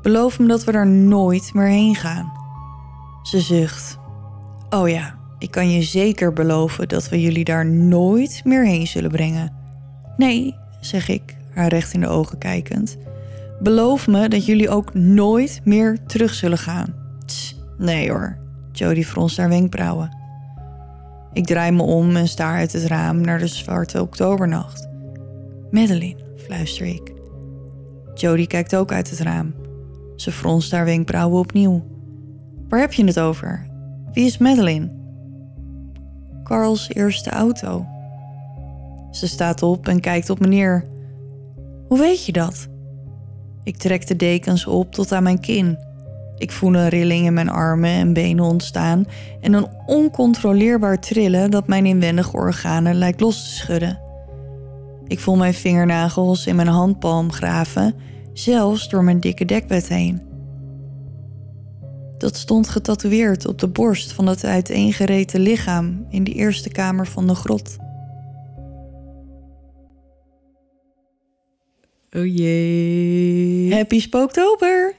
Speaker 1: Beloof me dat we daar nooit meer heen gaan. Ze zucht. Oh ja, ik kan je zeker beloven dat we jullie daar nooit meer heen zullen brengen. Nee, zeg ik, haar recht in de ogen kijkend. Beloof me dat jullie ook nooit meer terug zullen gaan. Tss, nee hoor, Jody fronst haar wenkbrauwen. Ik draai me om en staar uit het raam naar de zwarte oktobernacht. Madeline, fluister ik. Jody kijkt ook uit het raam. Ze fronst haar wenkbrauwen opnieuw. Waar heb je het over? Wie is Madeline? Carls eerste auto. Ze staat op en kijkt op me neer. Hoe weet je dat? Ik trek de dekens op tot aan mijn kin. Ik voel een rilling in mijn armen en benen ontstaan en een oncontroleerbaar trillen dat mijn inwendige organen lijkt los te schudden. Ik voel mijn vingernagels in mijn handpalm graven, zelfs door mijn dikke dekbed heen. Dat stond getatoeëerd op de borst van het uiteengereten lichaam in de eerste kamer van de grot.
Speaker 2: Oh jee.
Speaker 1: Happy Spooktober!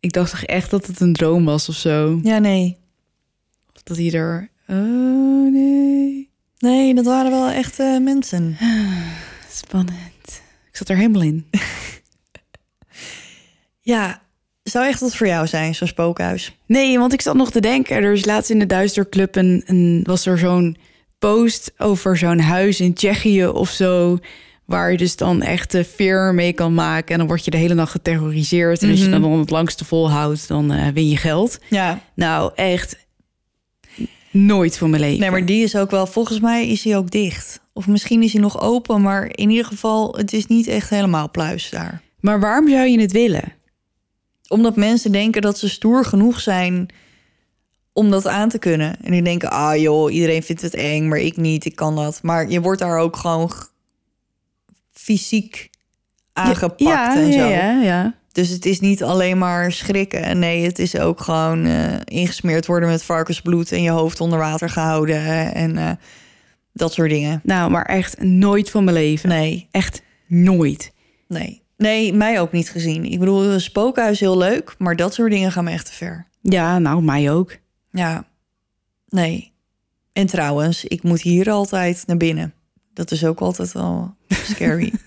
Speaker 2: Ik dacht toch echt dat het een droom was of zo.
Speaker 1: Ja, nee.
Speaker 2: Of dat hij er... Oh nee.
Speaker 1: Nee, dat waren wel echte mensen.
Speaker 2: Spannend. Ik zat er helemaal in.
Speaker 1: Ja, zou echt wat voor jou zijn, zo'n spookhuis?
Speaker 2: Nee, want ik zat nog te denken. Er is laatst in de Duisterclub een, een, was er zo'n post over zo'n huis in Tsjechië of zo. Waar je dus dan echt de veer mee kan maken. En dan word je de hele nacht geterroriseerd. En als je
Speaker 1: Mhm.
Speaker 2: dan het langste volhoudt, dan eh, win je geld.
Speaker 1: Ja.
Speaker 2: Nou, echt nooit van mijn leven.
Speaker 1: Nee, maar die is ook wel, volgens mij is hij ook dicht. Of misschien is hij nog open, maar in ieder geval, het is niet echt helemaal pluis daar.
Speaker 2: Maar waarom zou je het willen?
Speaker 1: Omdat mensen denken dat ze stoer genoeg zijn om dat aan te kunnen. En die denken, ah joh, iedereen vindt het eng, maar ik niet, ik kan dat. Maar je wordt daar ook gewoon fysiek aangepakt
Speaker 2: ja,
Speaker 1: en zo.
Speaker 2: Ja, ja.
Speaker 1: Dus het is niet alleen maar schrikken. Nee, het is ook gewoon eh, ingesmeerd worden met varkensbloed en je hoofd onder water gehouden hè, en eh, dat soort dingen.
Speaker 2: Nou, maar echt nooit van mijn leven.
Speaker 1: Nee,
Speaker 2: Echt nooit.
Speaker 1: nee. Nee, mij ook niet gezien. Ik bedoel, een spookhuis heel leuk, maar dat soort dingen gaan me echt te ver.
Speaker 2: Ja, nou, mij ook.
Speaker 1: Ja, nee. En trouwens, ik moet hier altijd naar binnen. Dat is ook altijd wel scary.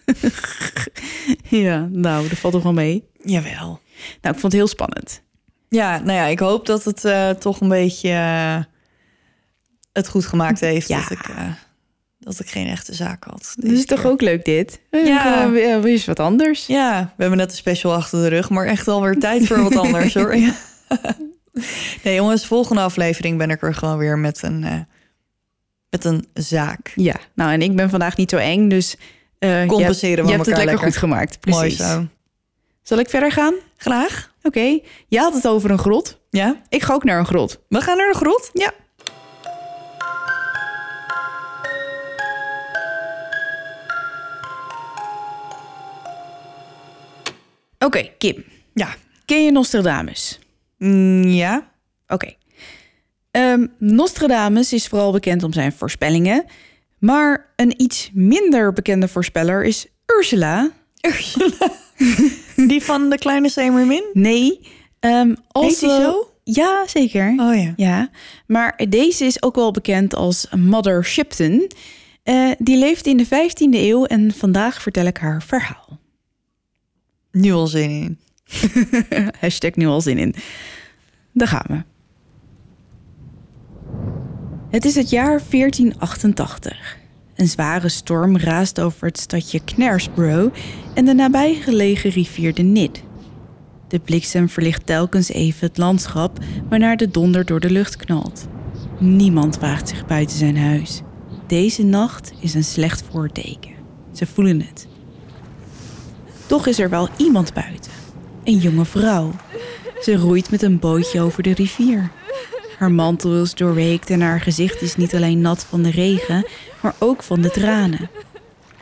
Speaker 2: Ja, nou, dat valt toch wel mee.
Speaker 1: Jawel.
Speaker 2: Nou, ik vond het heel spannend.
Speaker 1: Ja, nou ja, ik hoop dat het eh, toch een beetje eh, het goed gemaakt heeft.
Speaker 2: Ja.
Speaker 1: Dat, ik, eh, dat ik geen echte zaak had.
Speaker 2: Dat is toch ook leuk, dit?
Speaker 1: Ja.
Speaker 2: Weer eens wat anders.
Speaker 1: Ja, we hebben net een special achter de rug, maar echt alweer tijd voor wat anders hoor. Nee jongens, volgende aflevering ben ik er gewoon weer met een, met een zaak.
Speaker 2: Ja, nou, en ik ben vandaag niet zo eng, dus... eh,
Speaker 1: Compenseren
Speaker 2: je
Speaker 1: we
Speaker 2: hebt, je hebt het lekker. goed gemaakt. Precies.
Speaker 1: Mooi zo.
Speaker 2: Zal ik verder gaan?
Speaker 1: Graag.
Speaker 2: Oké. Je had het over een grot.
Speaker 1: Ja,
Speaker 2: Ik ga ook naar een grot.
Speaker 1: we gaan naar de grot.
Speaker 2: Ja. Oké, Kim.
Speaker 1: Ja.
Speaker 2: Ken je Nostradamus?
Speaker 1: Mm, ja.
Speaker 2: Oké. Ehm, Nostradamus is vooral bekend om zijn voorspellingen. Maar een iets minder bekende voorspeller is Ursula.
Speaker 1: Ursula. Die van de kleine Semermin?
Speaker 2: Nee. ehm als
Speaker 1: Heet zo?
Speaker 2: Ja, zeker.
Speaker 1: Oh ja.
Speaker 2: Ja, maar deze is ook wel bekend als Mother Shipton. Eh, die leefde in de 15e eeuw en vandaag vertel ik haar verhaal.
Speaker 1: Nu al zin in.
Speaker 2: Hashtag nu al zin in. Daar gaan we. Het is het jaar 1488. Een zware storm raast over het stadje Knaresborough en de nabijgelegen rivier de Nid. De bliksem verlicht telkens even het landschap, waarna de donder door de lucht knalt. Niemand waagt zich buiten zijn huis. Deze nacht is een slecht voorteken. Ze voelen het. Toch is er wel iemand buiten. Een jonge vrouw. Ze roeit met een bootje over de rivier. Haar mantel is doorweekt en haar gezicht is niet alleen nat van de regen, maar ook van de tranen.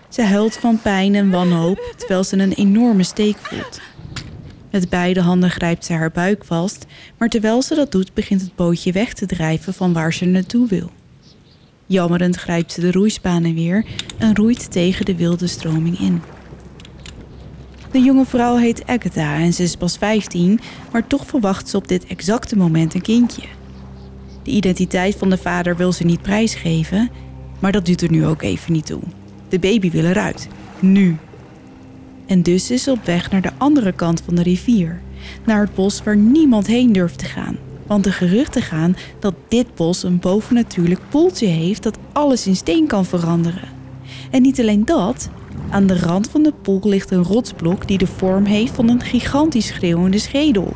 Speaker 2: Ze huilt van pijn en wanhoop terwijl ze een enorme steek voelt. Met beide handen grijpt ze haar buik vast, maar terwijl ze dat doet begint het bootje weg te drijven van waar ze naartoe wil. Jammerend grijpt ze de roeispanen weer en roeit tegen de wilde stroming in. De jonge vrouw heet Agatha en ze is pas 15, maar toch verwacht ze op dit exacte moment een kindje. De identiteit van de vader wil ze niet prijsgeven, maar dat doet er nu ook even niet toe. De baby wil eruit. Nu. En dus is ze op weg naar de andere kant van de rivier. Naar het bos waar niemand heen durft te gaan. Want de geruchten gaan dat dit bos een bovennatuurlijk poeltje heeft dat alles in steen kan veranderen. En niet alleen dat, Aan de rand van de poel ligt een rotsblok die de vorm heeft van een gigantisch schreeuwende schedel.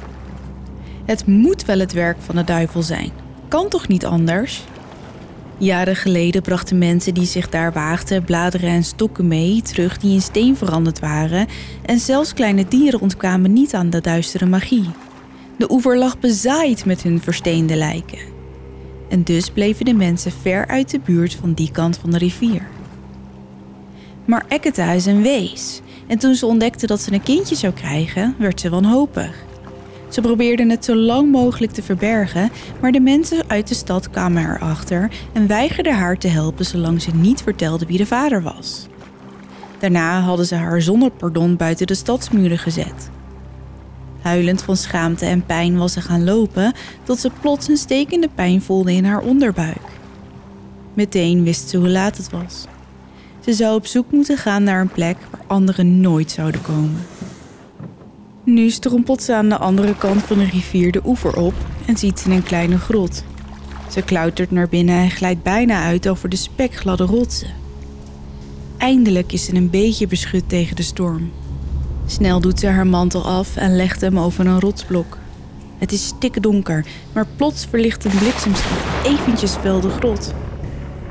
Speaker 2: Het moet wel het werk van de duivel zijn. Kan toch niet anders? Jaren geleden brachten mensen die zich daar waagden bladeren en stokken mee terug die in steen veranderd waren en zelfs kleine dieren ontkwamen niet aan de duistere magie. De oever lag bezaaid met hun versteende lijken. En dus bleven de mensen ver uit de buurt van die kant van de rivier. Maar Eketa is een wees. En toen ze ontdekte dat ze een kindje zou krijgen, werd ze wanhopig. Ze probeerden het zo lang mogelijk te verbergen, maar de mensen uit de stad kwamen erachter en weigerden haar te helpen zolang ze niet vertelde wie de vader was. Daarna hadden ze haar zonder pardon buiten de stadsmuren gezet. Huilend van schaamte en pijn was ze gaan lopen tot ze plots een stekende pijn voelde in haar onderbuik. Meteen wist ze hoe laat het was. Ze zou op zoek moeten gaan naar een plek waar anderen nooit zouden komen. Nu strompelt ze aan de andere kant van de rivier de oever op en ziet ze een kleine grot. Ze klautert naar binnen en glijdt bijna uit over de spekgladde rotsen. Eindelijk is ze een beetje beschut tegen de storm. Snel doet ze haar mantel af en legt hem over een rotsblok. Het is stikdonker, maar plots verlicht een bliksemschicht eventjes wel de grot.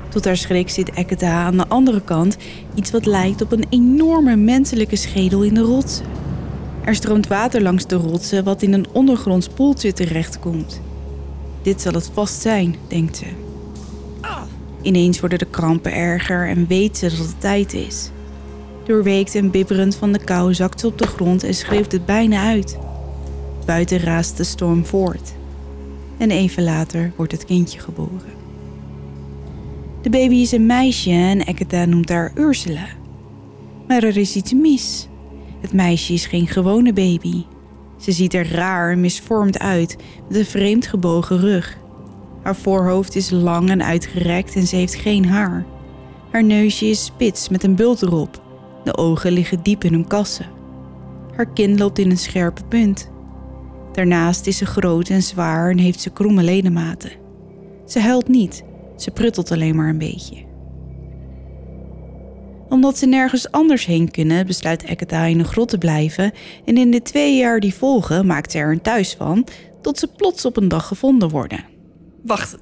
Speaker 2: Tot haar schrik zit Eketa aan de andere kant iets wat lijkt op een enorme menselijke schedel in de rotsen. Er stroomt water langs de rotsen wat in een ondergronds poeltje terechtkomt. Dit zal het vast zijn, denkt ze. Ineens worden de krampen erger en weet ze dat het tijd is. Doorweekt en bibberend van de kou zakt ze op de grond en schreeuwt het bijna uit. Buiten raast de storm voort. En even later wordt het kindje geboren. De baby is een meisje en Eketa noemt haar Ursula. Maar er is iets mis. Het meisje is geen gewone baby. Ze ziet er raar en misvormd uit, met een vreemd gebogen rug. Haar voorhoofd is lang en uitgerekt en ze heeft geen haar. Haar neusje is spits met een bult erop. De ogen liggen diep in hun kassen. Haar kin loopt in een scherpe punt. Daarnaast is ze groot en zwaar en heeft ze kromme ledematen. Ze huilt niet, ze pruttelt alleen maar een beetje. Omdat ze nergens anders heen kunnen, besluit Eketa in een grot te blijven en in de twee jaar die volgen maakt ze er een thuis van, tot ze plots op een dag gevonden worden.
Speaker 1: Wacht,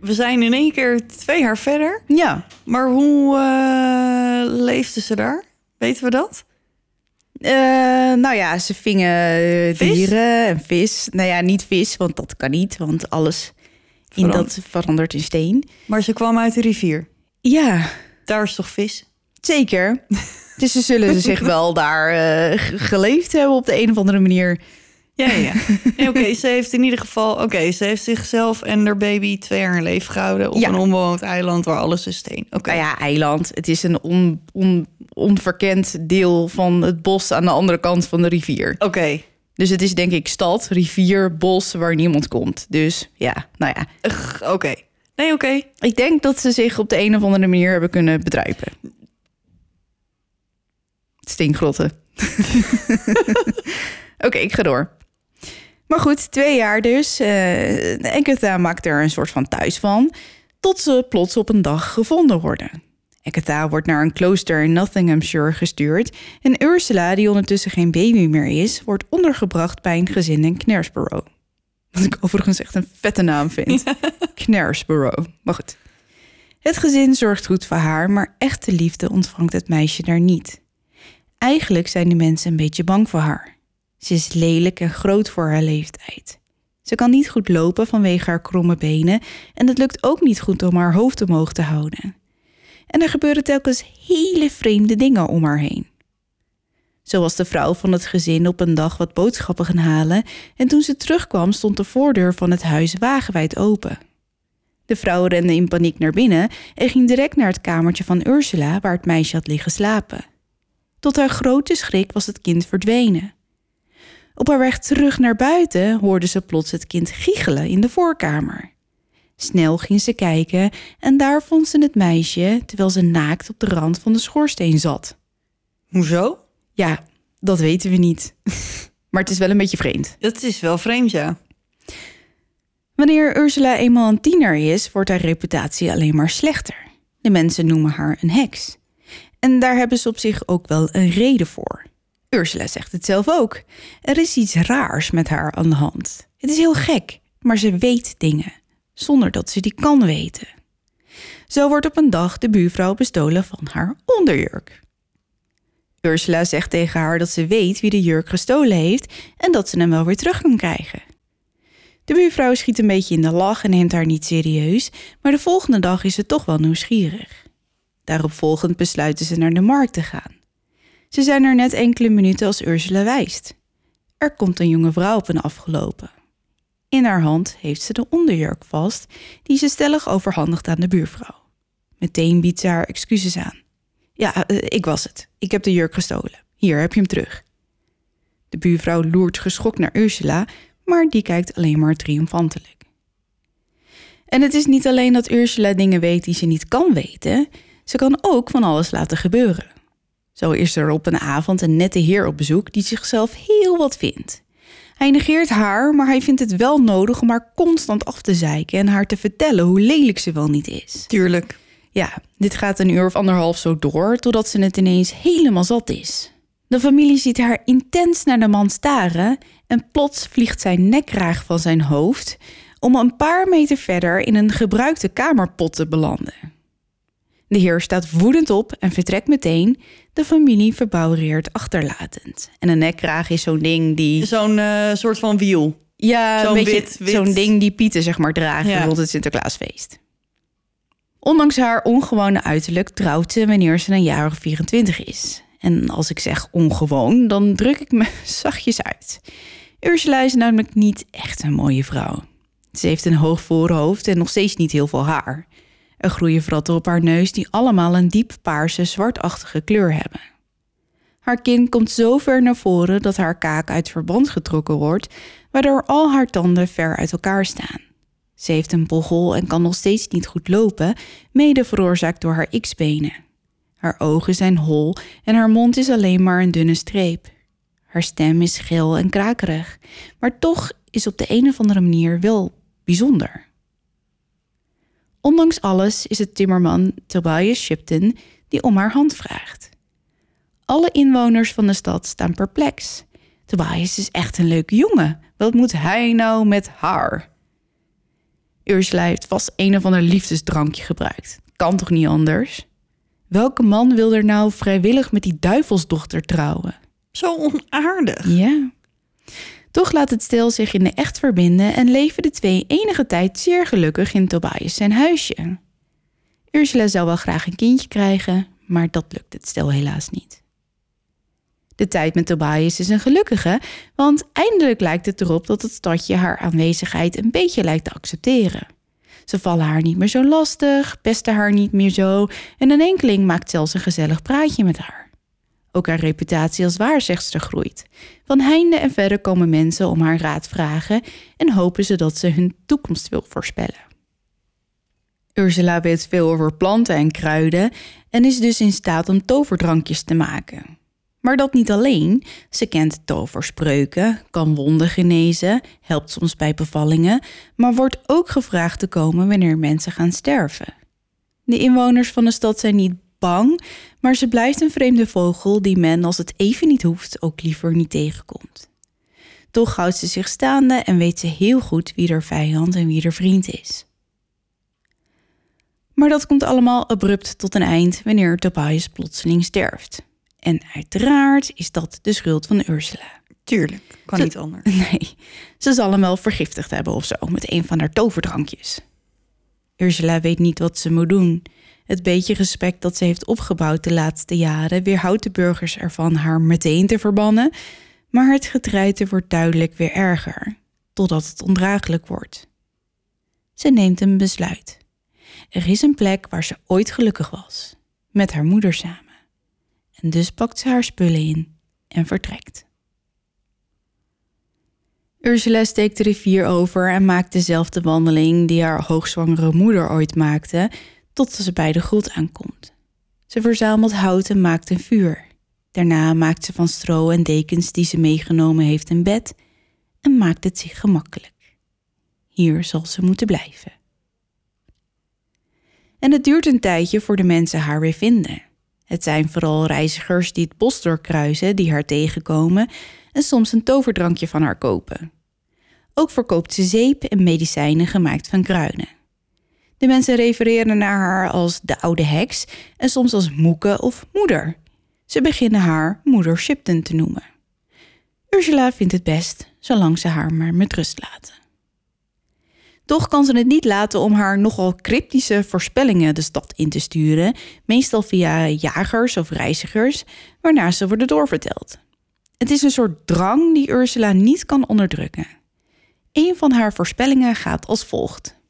Speaker 1: we zijn in één keer twee jaar verder.
Speaker 2: Ja,
Speaker 1: Maar hoe eh, leefde ze daar? Weten we dat?
Speaker 2: Eh, nou ja, ze vingen eh, dieren en vis. Nou ja, niet vis, want dat kan niet, want alles in
Speaker 1: Verand-
Speaker 2: dat verandert in steen.
Speaker 1: Maar ze kwam uit de rivier.
Speaker 2: Ja,
Speaker 1: Daar is toch vis?
Speaker 2: zeker. dus ze zullen zich wel daar eh, geleefd hebben op de een of andere manier.
Speaker 1: Ja, ja. ja. Oké, ze heeft in ieder geval... Oké, ze heeft zichzelf en haar baby twee jaar in leven gehouden... op
Speaker 2: Ja.
Speaker 1: een onbewoond eiland waar alles is steen. Oké.
Speaker 2: Nou ja, eiland. Het is een on, on, onverkend deel van het bos aan de andere kant van de rivier.
Speaker 1: Oké.
Speaker 2: Dus het is denk ik stad, rivier, bos waar niemand komt. Dus ja, nou ja.
Speaker 1: Oké. Nee, oké.
Speaker 2: Ik denk dat ze zich op de een of andere manier hebben kunnen bedruipen. Stinkgrotten. Oké, ik ga door. Maar goed, twee jaar dus. Uh, Eketa maakt er een soort van thuis van. Tot ze plots op een dag gevonden worden. Eketa wordt naar een klooster in Nottinghamshire gestuurd. En Ursula, die ondertussen geen baby meer is, wordt ondergebracht bij een gezin in Knaresborough. Wat ik overigens echt een vette naam vind. Knaresborough. Maar goed. Het gezin zorgt goed voor haar, maar echte liefde ontvangt het meisje daar niet. Eigenlijk zijn de mensen een beetje bang voor haar. Ze is lelijk en groot voor haar leeftijd. Ze kan niet goed lopen vanwege haar kromme benen en het lukt ook niet goed om haar hoofd omhoog te houden. En er gebeuren telkens hele vreemde dingen om haar heen. Zo was de vrouw van het gezin op een dag wat boodschappen gaan halen en toen ze terugkwam stond de voordeur van het huis wagenwijd open. De vrouw rende in paniek naar binnen en ging direct naar het kamertje van Ursula waar het meisje had liggen slapen. Tot haar grote schrik was het kind verdwenen. Op haar weg terug naar buiten hoorde ze plots het kind giechelen in de voorkamer. Snel ging ze kijken en daar vond ze het meisje terwijl ze naakt op de rand van de schoorsteen zat.
Speaker 1: Hoezo?
Speaker 2: Ja, dat weten we niet. Maar het is wel een beetje vreemd.
Speaker 1: Dat is wel vreemd, ja.
Speaker 2: Wanneer Ursula eenmaal een tiener is, wordt haar reputatie alleen maar slechter. De mensen noemen haar een heks. En daar hebben ze op zich ook wel een reden voor. Ursula zegt het zelf ook. Er is iets raars met haar aan de hand. Het is heel gek, maar ze weet dingen, zonder dat ze die kan weten. Zo wordt op een dag de buurvrouw bestolen van haar onderjurk. Ursula zegt tegen haar dat ze weet wie de jurk gestolen heeft en dat ze hem wel weer terug kan krijgen. De buurvrouw schiet een beetje in de lach en neemt haar niet serieus, maar de volgende dag is ze toch wel nieuwsgierig. Daarop volgend besluiten ze naar de markt te gaan. Ze zijn er net enkele minuten als Ursula wijst. Er komt een jonge vrouw op hen afgelopen. In haar hand heeft ze de onderjurk vast, die ze stellig overhandigt aan de buurvrouw. Meteen biedt ze haar excuses aan. Ja, eh, ik was het. Ik heb de jurk gestolen. Hier heb je hem terug. De buurvrouw loert geschokt naar Ursula, maar die kijkt alleen maar triomfantelijk. En het is niet alleen dat Ursula dingen weet die ze niet kan weten, ze kan ook van alles laten gebeuren. Zo is er op een avond een nette heer op bezoek die zichzelf heel wat vindt. Hij negeert haar, maar hij vindt het wel nodig om haar constant af te zeiken en haar te vertellen hoe lelijk ze wel niet is.
Speaker 1: Tuurlijk.
Speaker 2: Ja, dit gaat een uur of anderhalf zo door, totdat ze het ineens helemaal zat is. De familie ziet haar intens naar de man staren en plots vliegt zijn nekkraag van zijn hoofd om een paar meter verder in een gebruikte kamerpot te belanden. De heer staat woedend op en vertrekt meteen, de familie verbouwereert achterlatend. En een nekkraag is zo'n ding die...
Speaker 1: Zo'n uh, soort van wiel.
Speaker 2: Ja,
Speaker 1: Zo'n wit- wit.
Speaker 2: zo'n ding die Pieten zeg maar dragen
Speaker 1: Ja.
Speaker 2: rond het Sinterklaasfeest. Ondanks haar ongewone uiterlijk trouwt ze wanneer ze een jaar of 24 is. En als ik zeg ongewoon, dan druk ik me zachtjes uit. Ursula is namelijk niet echt een mooie vrouw. Ze heeft een hoog voorhoofd en nog steeds niet heel veel haar. Er groeien vratten op haar neus die allemaal een diep paarse, zwartachtige kleur hebben. Haar kin komt zo ver naar voren dat haar kaak uit verband getrokken wordt, waardoor al haar tanden ver uit elkaar staan. Ze heeft een bochel en kan nog steeds niet goed lopen, mede veroorzaakt door haar x-benen. Haar ogen zijn hol en haar mond is alleen maar een dunne streep. Haar stem is geel en krakerig, maar toch is op de een of andere manier wel bijzonder. Ondanks alles is het timmerman Tobias Shipton die om haar hand vraagt. Alle inwoners van de stad staan perplex. Tobias is echt een leuke jongen. Wat moet hij nou met haar? Ursula heeft vast een of ander liefdesdrankje gebruikt. Kan toch niet anders? Welke man wil er nou vrijwillig met die duivelsdochter trouwen?
Speaker 1: Zo onaardig.
Speaker 2: Ja. Toch laat het stel zich in de echt verbinden en leven de twee enige tijd zeer gelukkig in Tobias zijn huisje. Ursula zou wel graag een kindje krijgen, maar dat lukt het stel helaas niet. De tijd met Tobias is een gelukkige, want eindelijk lijkt het erop dat het stadje haar aanwezigheid een beetje lijkt te accepteren. Ze vallen haar niet meer zo lastig, pesten haar niet meer zo en een enkeling maakt zelfs een gezellig praatje met haar. Ook haar reputatie als waarzegster groeit. Van heinde en verre komen mensen om haar raad vragen en hopen ze dat ze hun toekomst wil voorspellen. Ursula weet veel over planten en kruiden en is dus in staat om toverdrankjes te maken. Maar dat niet alleen. Ze kent toverspreuken, kan wonden genezen, helpt soms bij bevallingen, maar wordt ook gevraagd te komen wanneer mensen gaan sterven. De inwoners van de stad zijn niet bang, maar ze blijft een vreemde vogel die men, als het even niet hoeft, ook liever niet tegenkomt. Toch houdt ze zich staande en weet ze heel goed wie er vijand en wie er vriend is. Maar dat komt allemaal abrupt tot een eind wanneer Tobias plotseling sterft. En uiteraard is dat de schuld van Ursula.
Speaker 1: Tuurlijk. Kan niet anders.
Speaker 2: Nee, ze zal hem wel vergiftigd hebben of zo met een van haar toverdrankjes. Ursula weet niet wat ze moet doen. Het beetje respect dat ze heeft opgebouwd de laatste jaren weerhoudt de burgers ervan haar meteen te verbannen, maar het getreite wordt duidelijk weer erger, totdat het ondraaglijk wordt. Ze neemt een besluit. Er is een plek waar ze ooit gelukkig was, met haar moeder samen. En dus pakt ze haar spullen in en vertrekt. Ursula steekt de rivier over en maakt dezelfde wandeling die haar hoogzwangere moeder ooit maakte, tot ze bij de grot aankomt. Ze verzamelt hout en maakt een vuur. Daarna maakt ze van stro en dekens die ze meegenomen heeft een bed en maakt het zich gemakkelijk. Hier zal ze moeten blijven. En het duurt een tijdje voor de mensen haar weer vinden. Het zijn vooral reizigers die het bos doorkruisen die haar tegenkomen en soms een toverdrankje van haar kopen. Ook verkoopt ze zeep en medicijnen gemaakt van kruiden. De mensen refereren naar haar als de oude heks en soms als moeke of moeder. Ze beginnen haar moeder Shipton te noemen. Ursula vindt het best, zolang ze haar maar met rust laten. Toch kan ze het niet laten om haar nogal cryptische voorspellingen de stad in te sturen, meestal via jagers of reizigers, waarna ze worden doorverteld. Het is een soort drang die Ursula niet kan onderdrukken. Een van haar voorspellingen gaat als volgt.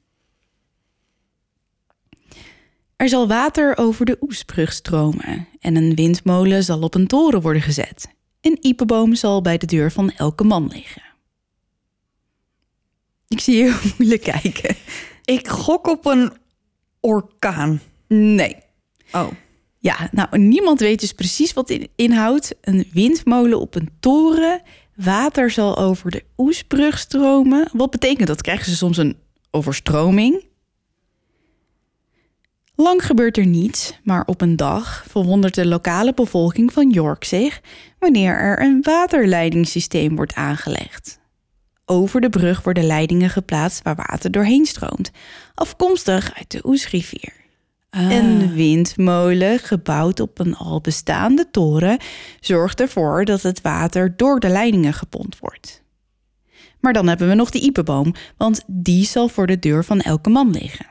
Speaker 2: Er zal water over de Oesbrug stromen en een windmolen zal op een toren worden gezet. Een iepenboom zal bij de deur van elke man liggen. Ik zie je heel moeilijk kijken.
Speaker 1: Ik gok op een orkaan.
Speaker 2: Nee.
Speaker 1: Oh.
Speaker 2: Ja, nou, niemand weet dus precies wat in inhoudt. Een windmolen op een toren. Water zal over de Oesbrug stromen. Wat betekent dat? Krijgen ze soms een overstroming? Lang gebeurt er niets, maar op een dag verwondert de lokale bevolking van York zich wanneer er een waterleidingssysteem wordt aangelegd. Over de brug worden leidingen geplaatst waar water doorheen stroomt, afkomstig uit de Oesrivier. Een windmolen, gebouwd op een al bestaande toren, zorgt ervoor dat het water door de leidingen gepompt wordt. Maar dan hebben we nog de iepenboom, want die zal voor de deur van elke man liggen.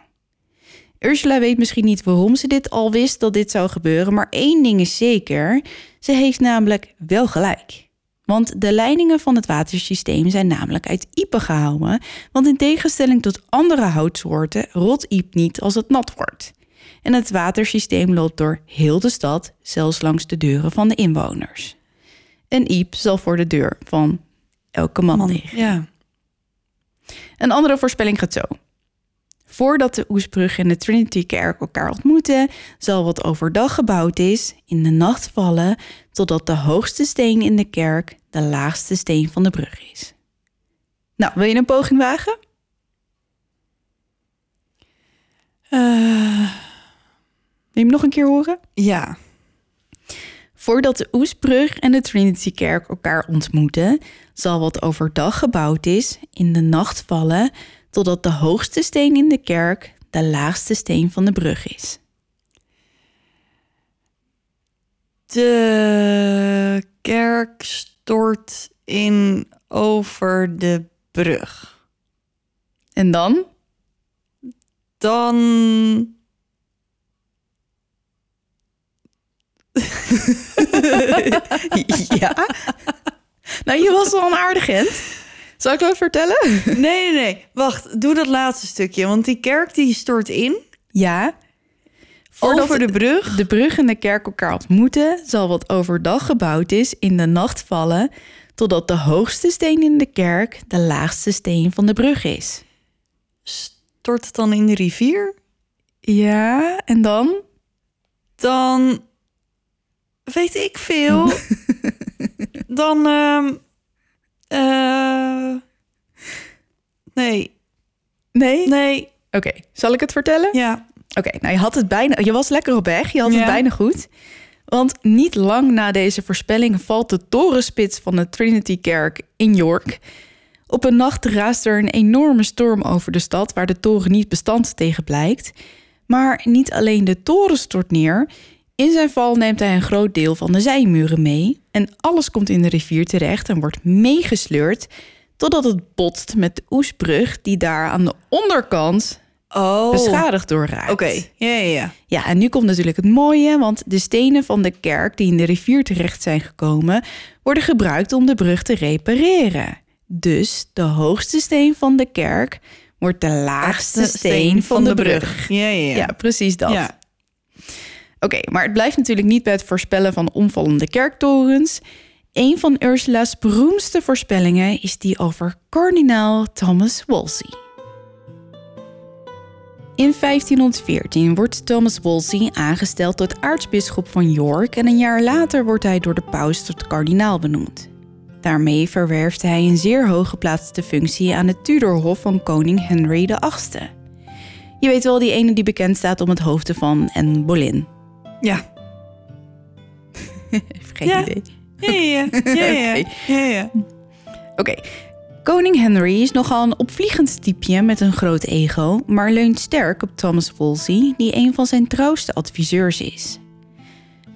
Speaker 2: Ursula weet misschien niet waarom ze dit al wist dat dit zou gebeuren, maar één ding is zeker: ze heeft namelijk wel gelijk. Want de leidingen van het watersysteem zijn namelijk uit iepen gehouden, want in tegenstelling tot andere houtsoorten rot iep niet als het nat wordt. En het watersysteem loopt door heel de stad, zelfs langs de deuren van de inwoners. Een iep zal voor de deur van elke man, liggen.
Speaker 1: Ja.
Speaker 2: Een andere voorspelling gaat zo. Voordat de Oesbrug en de Trinity Kerk elkaar ontmoeten, zal wat overdag gebouwd is in de nacht vallen, totdat de hoogste steen in de kerk de laagste steen van de brug is. Nou, wil je een poging wagen?
Speaker 1: Eh,
Speaker 2: Wil je hem nog een keer horen?
Speaker 1: ja.
Speaker 2: Voordat de Oesbrug en de Trinity Kerk elkaar ontmoeten, zal wat overdag gebouwd is in de nacht vallen, totdat de hoogste steen in de kerk de laagste steen van de brug is.
Speaker 1: De kerk stort in over de brug.
Speaker 2: En dan?
Speaker 1: Dan.
Speaker 2: ja. Nou, je was wel een aardig Gent. Zal ik wel vertellen?
Speaker 1: Nee, nee, nee. Wacht, doe dat laatste stukje. Want die kerk die stort in
Speaker 2: Ja. Voordat
Speaker 1: over de brug.
Speaker 2: de brug en de kerk elkaar ontmoeten, zal wat overdag gebouwd is in de nacht vallen, totdat de hoogste steen in de kerk de laagste steen van de brug is.
Speaker 1: Stort het dan in de rivier?
Speaker 2: Ja, en dan?
Speaker 1: Dan. Weet ik veel. dan. ehm eh, nee,
Speaker 2: Nee?
Speaker 1: nee,
Speaker 2: Oké, zal ik het vertellen?
Speaker 1: ja.
Speaker 2: Oké, nou je had het bijna. Je was lekker op weg. Je had het bijna goed. Want niet lang na deze voorspelling valt de torenspits van de Trinity Kerk in York. Op een nacht raast er een enorme storm over de stad, waar de toren niet bestand tegen blijkt. Maar niet alleen de toren stort neer. In zijn val neemt hij een groot deel van de zijmuren mee. En alles komt in de rivier terecht en wordt meegesleurd. Totdat het botst met de Oesbrug, die daar aan de onderkant
Speaker 1: Oh.
Speaker 2: beschadigd door raakt.
Speaker 1: Oké, ja, ja, ja.
Speaker 2: Ja, en nu komt natuurlijk het mooie, want de stenen van de kerk die in de rivier terecht zijn gekomen, worden gebruikt om de brug te repareren. Dus de hoogste steen van de kerk wordt de laagste steen van de brug.
Speaker 1: Ja, ja, ja.
Speaker 2: Ja, precies dat.
Speaker 1: Ja.
Speaker 2: Oké, maar het blijft natuurlijk niet bij het voorspellen van omvallende kerktorens. Een van Ursula's beroemdste voorspellingen is die over kardinaal Thomas Wolsey. In 1514 wordt Thomas Wolsey aangesteld tot aartsbisschop van York en een jaar later wordt hij door de paus tot kardinaal benoemd. Daarmee verwerft hij een zeer hooggeplaatste functie aan het Tudorhof van koning Henry VIII. Je weet wel, die ene die bekend staat om het hoofden van Anne Boleyn.
Speaker 1: Ja.
Speaker 2: Geen
Speaker 1: Ja.
Speaker 2: idee.
Speaker 1: Ja, ja, ja. ja,
Speaker 2: Oké.
Speaker 1: ja.
Speaker 2: Oké. Koning Henry is nogal een opvliegend typeje met een groot ego, maar leunt sterk op Thomas Wolsey, die een van zijn trouwste adviseurs is.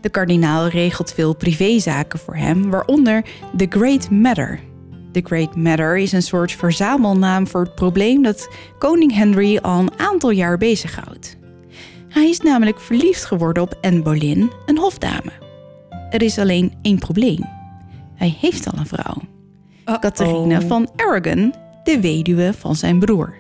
Speaker 2: De kardinaal regelt veel privézaken voor hem, waaronder The Great Matter. The Great Matter is een soort verzamelnaam voor het probleem dat koning Henry al een aantal jaar bezighoudt. Hij is namelijk verliefd geworden op Anne Boleyn, een hofdame. Er is alleen één probleem. Hij heeft al een vrouw. Catharina
Speaker 1: Oh.
Speaker 2: van Aragon, de weduwe van zijn broer.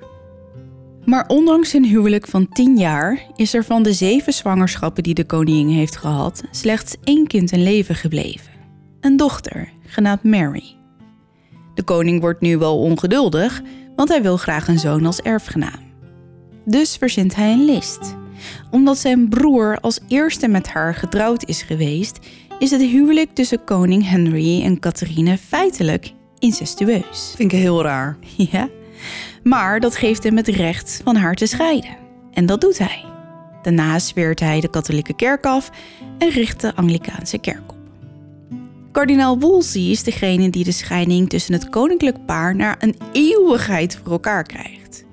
Speaker 2: Maar ondanks hun huwelijk van 10 jaar is er van de zeven zwangerschappen die de koningin heeft gehad slechts één kind in leven gebleven. Een dochter, genaamd Mary. De koning wordt nu wel ongeduldig, want hij wil graag een zoon als erfgenaam. Dus verzint hij een list. Omdat zijn broer als eerste met haar getrouwd is geweest, is het huwelijk tussen koning Henry en Catharine feitelijk incestueus.
Speaker 1: Vind ik heel raar.
Speaker 2: Ja, maar dat geeft hem het recht van haar te scheiden. En dat doet hij. Daarna zweert hij de katholieke kerk af en richt de Anglikaanse kerk op. Kardinaal Wolsey is degene die de scheiding tussen het koninklijk paar naar een eeuwigheid voor elkaar krijgt.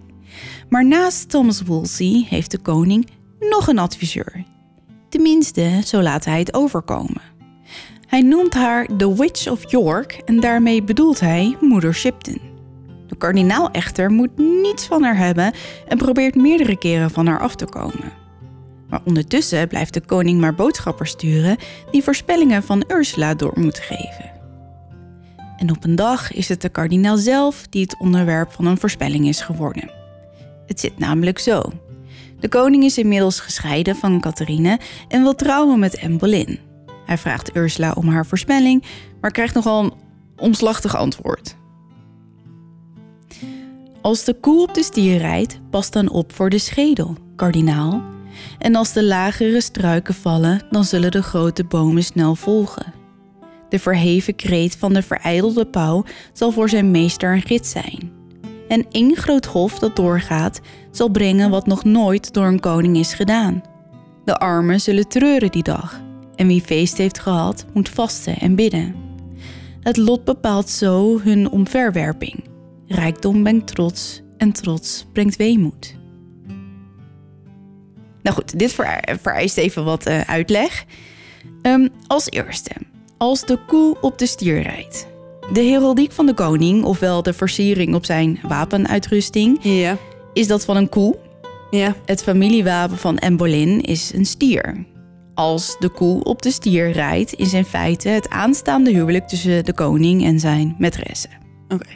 Speaker 2: Maar naast Thomas Wolsey heeft de koning nog een adviseur. Tenminste, zo laat hij het overkomen. Hij noemt haar The Witch of York en daarmee bedoelt hij moeder Shipton. De kardinaal echter moet niets van haar hebben en probeert meerdere keren van haar af te komen. Maar ondertussen blijft de koning maar boodschappers sturen die voorspellingen van Ursula door moeten geven. En op een dag is het de kardinaal zelf die het onderwerp van een voorspelling is geworden. Het zit namelijk zo. De koning is inmiddels gescheiden van Catharine en wil trouwen met Boleyn. Hij vraagt Ursula om haar voorspelling, maar krijgt nogal een omslachtig antwoord. Als de koe op de stier rijdt, pas dan op voor de schedel, kardinaal. En als de lagere struiken vallen, dan zullen de grote bomen snel volgen. De verheven kreet van de verijdelde pauw zal voor zijn meester een gids zijn. En één groot hof dat doorgaat, zal brengen wat nog nooit door een koning is gedaan. De armen zullen treuren die dag, en wie feest heeft gehad, moet vasten en bidden. Het lot bepaalt zo hun omverwerping. Rijkdom brengt trots en trots brengt weemoed. Nou goed, dit ver- vereist even wat eh, uitleg. Ehm, als eerste, als de koe op de stier rijdt. De heraldiek van de koning, ofwel de versiering op zijn wapenuitrusting,
Speaker 1: Ja,
Speaker 2: is dat van een koe.
Speaker 1: ja.
Speaker 2: Het familiewapen van Anne Boleyn is een stier. Als de koe op de stier rijdt, is in feite het aanstaande huwelijk tussen de koning en zijn maîtresse.
Speaker 1: Oké.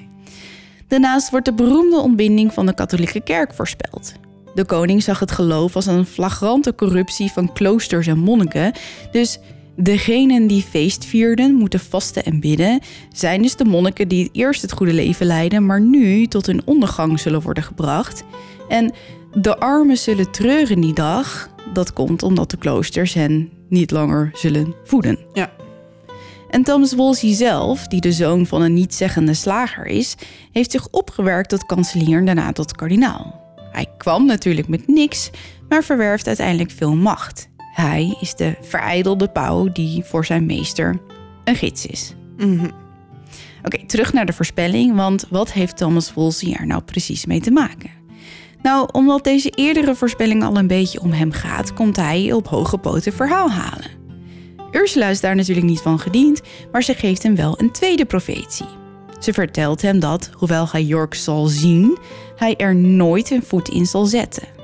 Speaker 2: Daarnaast wordt de beroemde ontbinding van de katholieke kerk voorspeld. De koning zag het geloof als een flagrante corruptie van kloosters en monniken. Dus degenen die feest vierden moeten vasten en bidden, zijn dus de monniken die eerst het goede leven leiden, maar nu tot hun ondergang zullen worden gebracht. En de armen zullen treuren die dag. Dat komt omdat de kloosters hen niet langer zullen voeden.
Speaker 1: Ja.
Speaker 2: En Thomas Wolsey zelf, die de zoon van een nietzeggende slager is, heeft zich opgewerkt tot kanselier en daarna tot kardinaal. Hij kwam natuurlijk met niks, maar verwerft uiteindelijk veel macht. Hij is de verijdelde pauw die voor zijn meester een gids is.
Speaker 1: Mhm.
Speaker 2: Oké, terug naar de voorspelling, want wat heeft Thomas Wolsey er nou precies mee te maken? Nou, omdat deze eerdere voorspelling al een beetje om hem gaat, komt hij op hoge poten verhaal halen. Ursula is daar natuurlijk niet van gediend, maar ze geeft hem wel een tweede profetie. Ze vertelt hem dat, hoewel hij York zal zien, hij er nooit een voet in zal zetten.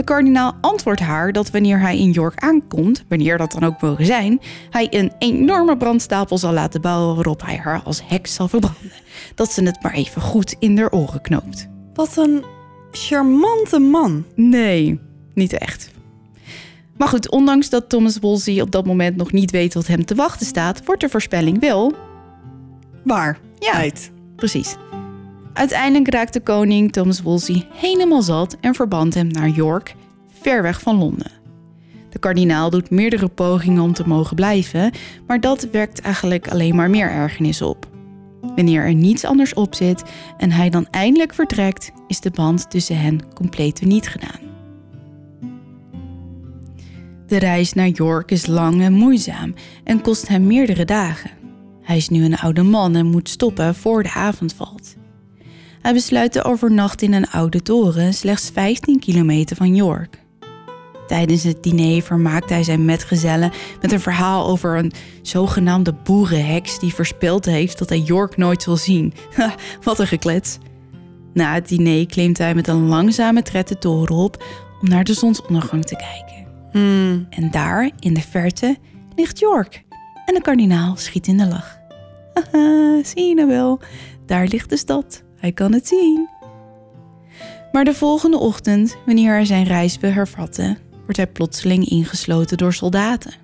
Speaker 2: De kardinaal antwoordt haar dat wanneer hij in York aankomt, wanneer dat dan ook mogen zijn, hij een enorme brandstapel zal laten bouwen waarop hij haar als heks zal verbranden. Dat ze het maar even goed in haar oren knoopt.
Speaker 1: Wat een charmante man.
Speaker 2: Nee, niet echt. Maar goed, ondanks dat Thomas Wolsey op dat moment nog niet weet wat hem te wachten staat, wordt de voorspelling wel
Speaker 1: Waar?
Speaker 2: Ja.
Speaker 1: Uit.
Speaker 2: Precies. Uiteindelijk raakt de koning Thomas Wolsey helemaal zat en verband hem naar York, ver weg van Londen. De kardinaal doet meerdere pogingen om te mogen blijven, maar dat wekt eigenlijk alleen maar meer ergernis op. Wanneer er niets anders op zit en hij dan eindelijk vertrekt, is de band tussen hen compleet niet gedaan. De reis naar York is lang en moeizaam en kost hem meerdere dagen. Hij is nu een oude man en moet stoppen voor de avond valt. Hij besluit te overnachten in een oude toren, slechts 15 kilometer van York. Tijdens het diner vermaakt hij zijn metgezellen met een verhaal over een zogenaamde boerenheks die voorspeld heeft dat hij York nooit zal zien. Wat een geklets. Na het diner klimt hij met een langzame tred de toren op om naar de zonsondergang te kijken.
Speaker 1: Hmm.
Speaker 2: En daar, in de verte, ligt York. En de kardinaal schiet in de lach. Haha, zie je nou wel? Daar ligt de stad. Hij kan het zien. Maar de volgende ochtend, wanneer hij zijn reis wil hervatten, wordt hij plotseling ingesloten door soldaten.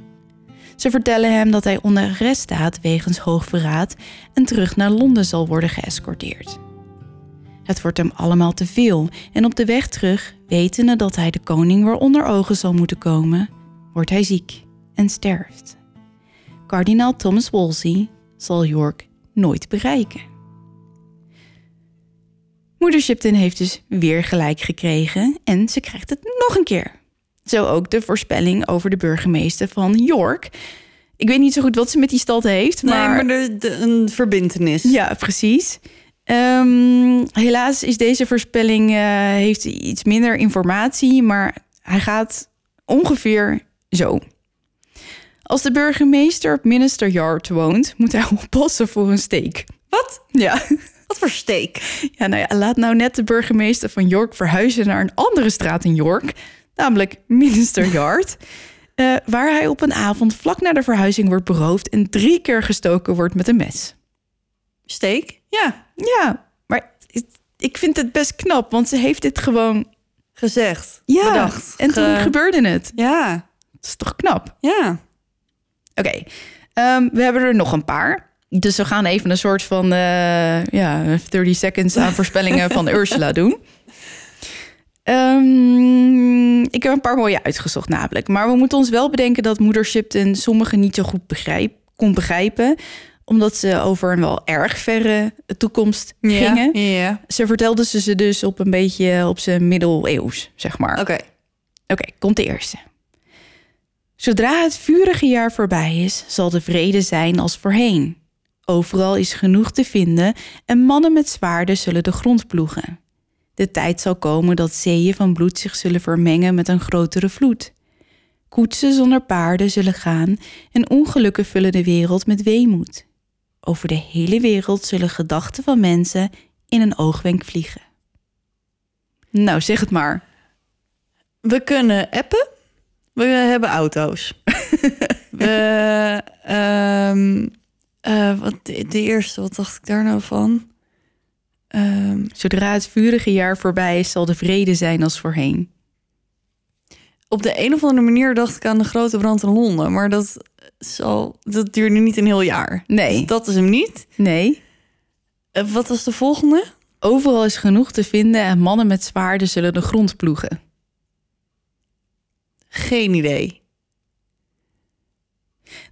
Speaker 2: Ze vertellen hem dat hij onder arrest staat wegens hoogverraad en terug naar Londen zal worden geëscorteerd. Het wordt hem allemaal te veel en op de weg terug, wetende dat hij de koning weer onder ogen zal moeten komen, wordt hij ziek en sterft. Kardinaal Thomas Wolsey zal York nooit bereiken. Moeder Shipton heeft dus weer gelijk gekregen en ze krijgt het nog een keer. Zo ook de voorspelling over de burgemeester van York. Ik weet niet zo goed wat ze met die stad heeft, maar...
Speaker 1: Nee, maar de, de- een verbintenis.
Speaker 2: Ja, precies. Ehm, helaas is deze voorspelling eh, heeft iets minder informatie, maar hij gaat ongeveer zo. Als de burgemeester op Minister Yard woont, moet hij oppassen voor een steek.
Speaker 1: Wat?
Speaker 2: Ja.
Speaker 1: Wat voor steek?
Speaker 2: ja, nou ja, laat nou net de burgemeester van York verhuizen naar een andere straat in York, namelijk Minister Yard. eh, waar hij op een avond vlak na de verhuizing wordt beroofd en drie keer gestoken wordt met een mes.
Speaker 1: Steek? Ja,
Speaker 2: Ja, maar ik vind het best knap, want ze heeft dit gewoon
Speaker 1: gezegd.
Speaker 2: ja,
Speaker 1: Bedacht.
Speaker 2: En toen
Speaker 1: Ge-
Speaker 2: gebeurde het.
Speaker 1: Ja,
Speaker 2: Dat is toch knap?
Speaker 1: ja.
Speaker 2: Oké, ehm, we hebben er nog een paar. Dus we gaan even een soort van eh, ja, 30 seconds aan voorspellingen van Ursula doen. Ehm, ik heb een paar mooie uitgezocht namelijk. Maar we moeten ons wel bedenken dat moeder Shipton sommige niet zo goed begrijp, kon begrijpen. Omdat ze over een wel erg verre toekomst gingen.
Speaker 1: Ja.
Speaker 2: Ze vertelde ze ze dus op een beetje op zijn middeleeuws, zeg maar.
Speaker 1: Oké.
Speaker 2: Oké, komt de eerste. Zodra het vurige jaar voorbij is, zal de vrede zijn als voorheen. Overal is genoeg te vinden en mannen met zwaarden zullen de grond ploegen. De tijd zal komen dat zeeën van bloed zich zullen vermengen met een grotere vloed. Koetsen zonder paarden zullen gaan en ongelukken vullen de wereld met weemoed. Over de hele wereld zullen gedachten van mensen in een oogwenk vliegen. Nou, zeg het maar.
Speaker 1: We kunnen appen. We hebben auto's. we, ehm, eh, wat, de, de eerste, wat dacht ik daar nou van? Ehm,
Speaker 2: Zodra het vurige jaar voorbij is, zal de vrede zijn als voorheen.
Speaker 1: op de een of andere manier dacht ik aan de grote brand in Londen. Maar dat, zal, dat duurde niet een heel jaar.
Speaker 2: Nee.
Speaker 1: Dus dat is hem niet.
Speaker 2: Nee.
Speaker 1: Eh, wat was de volgende?
Speaker 2: Overal is genoeg te vinden en mannen met zwaarden zullen de grond ploegen.
Speaker 1: Geen idee.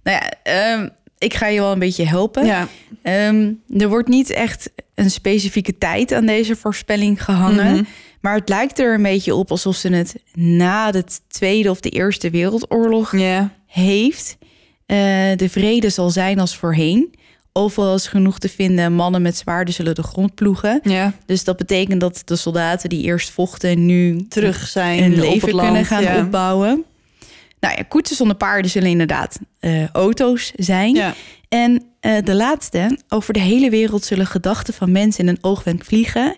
Speaker 2: Nou ja, ehm, ik ga je wel een beetje helpen.
Speaker 1: Ja.
Speaker 2: Ehm, er wordt niet echt een specifieke tijd aan deze voorspelling gehangen.
Speaker 1: Mhm.
Speaker 2: Maar het lijkt er een beetje op alsof ze het na de Tweede of de Eerste Wereldoorlog heeft. Eh, de vrede zal zijn als voorheen. Overal is genoeg te vinden. Mannen met zwaarden zullen de grond ploegen.
Speaker 1: Ja.
Speaker 2: Dus dat betekent dat de soldaten die eerst vochten nu
Speaker 1: Terug zijn
Speaker 2: een
Speaker 1: op
Speaker 2: leven kunnen gaan opbouwen. Nou ja, koetsen zonder paarden zullen inderdaad eh, auto's zijn.
Speaker 1: Ja.
Speaker 2: En eh, de laatste, over de hele wereld zullen gedachten van mensen in een oogwenk vliegen.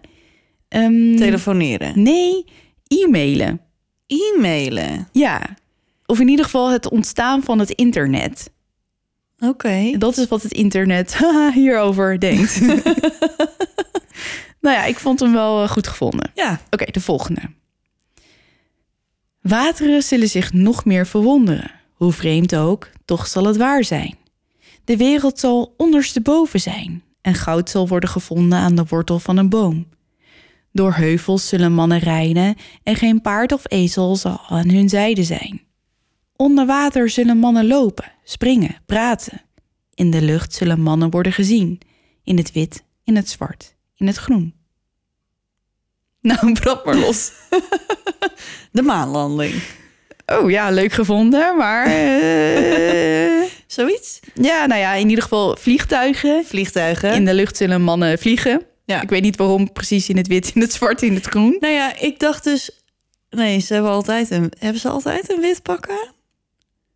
Speaker 2: Ehm,
Speaker 1: Telefoneren.
Speaker 2: nee, e-mailen.
Speaker 1: E-mailen.
Speaker 2: Ja. Of in ieder geval het ontstaan van het internet.
Speaker 1: Oké.
Speaker 2: Dat is wat het internet hierover denkt. nou ja, ik vond hem wel eh, goed gevonden.
Speaker 1: Ja.
Speaker 2: Oké, de volgende. Wateren zullen zich nog meer verwonderen. Hoe vreemd ook, toch zal het waar zijn. De wereld zal ondersteboven zijn en goud zal worden gevonden aan de wortel van een boom. Door heuvels zullen mannen rijden en geen paard of ezel zal aan hun zijde zijn. Onder water zullen mannen lopen, springen, praten. In de lucht zullen mannen worden gezien, in het wit, in het zwart, in het groen. Nou, brand maar los.
Speaker 1: De maanlanding.
Speaker 2: Oh ja, leuk gevonden, maar... eh,
Speaker 1: Zoiets?
Speaker 2: ja, nou ja, in ieder geval vliegtuigen.
Speaker 1: Vliegtuigen.
Speaker 2: In de lucht zullen mannen vliegen.
Speaker 1: Ja.
Speaker 2: Ik weet niet waarom precies in het wit, in het zwart, in het groen.
Speaker 1: Nou ja, ik dacht dus... Nee, ze hebben altijd een... Hebben ze altijd een wit pak aan?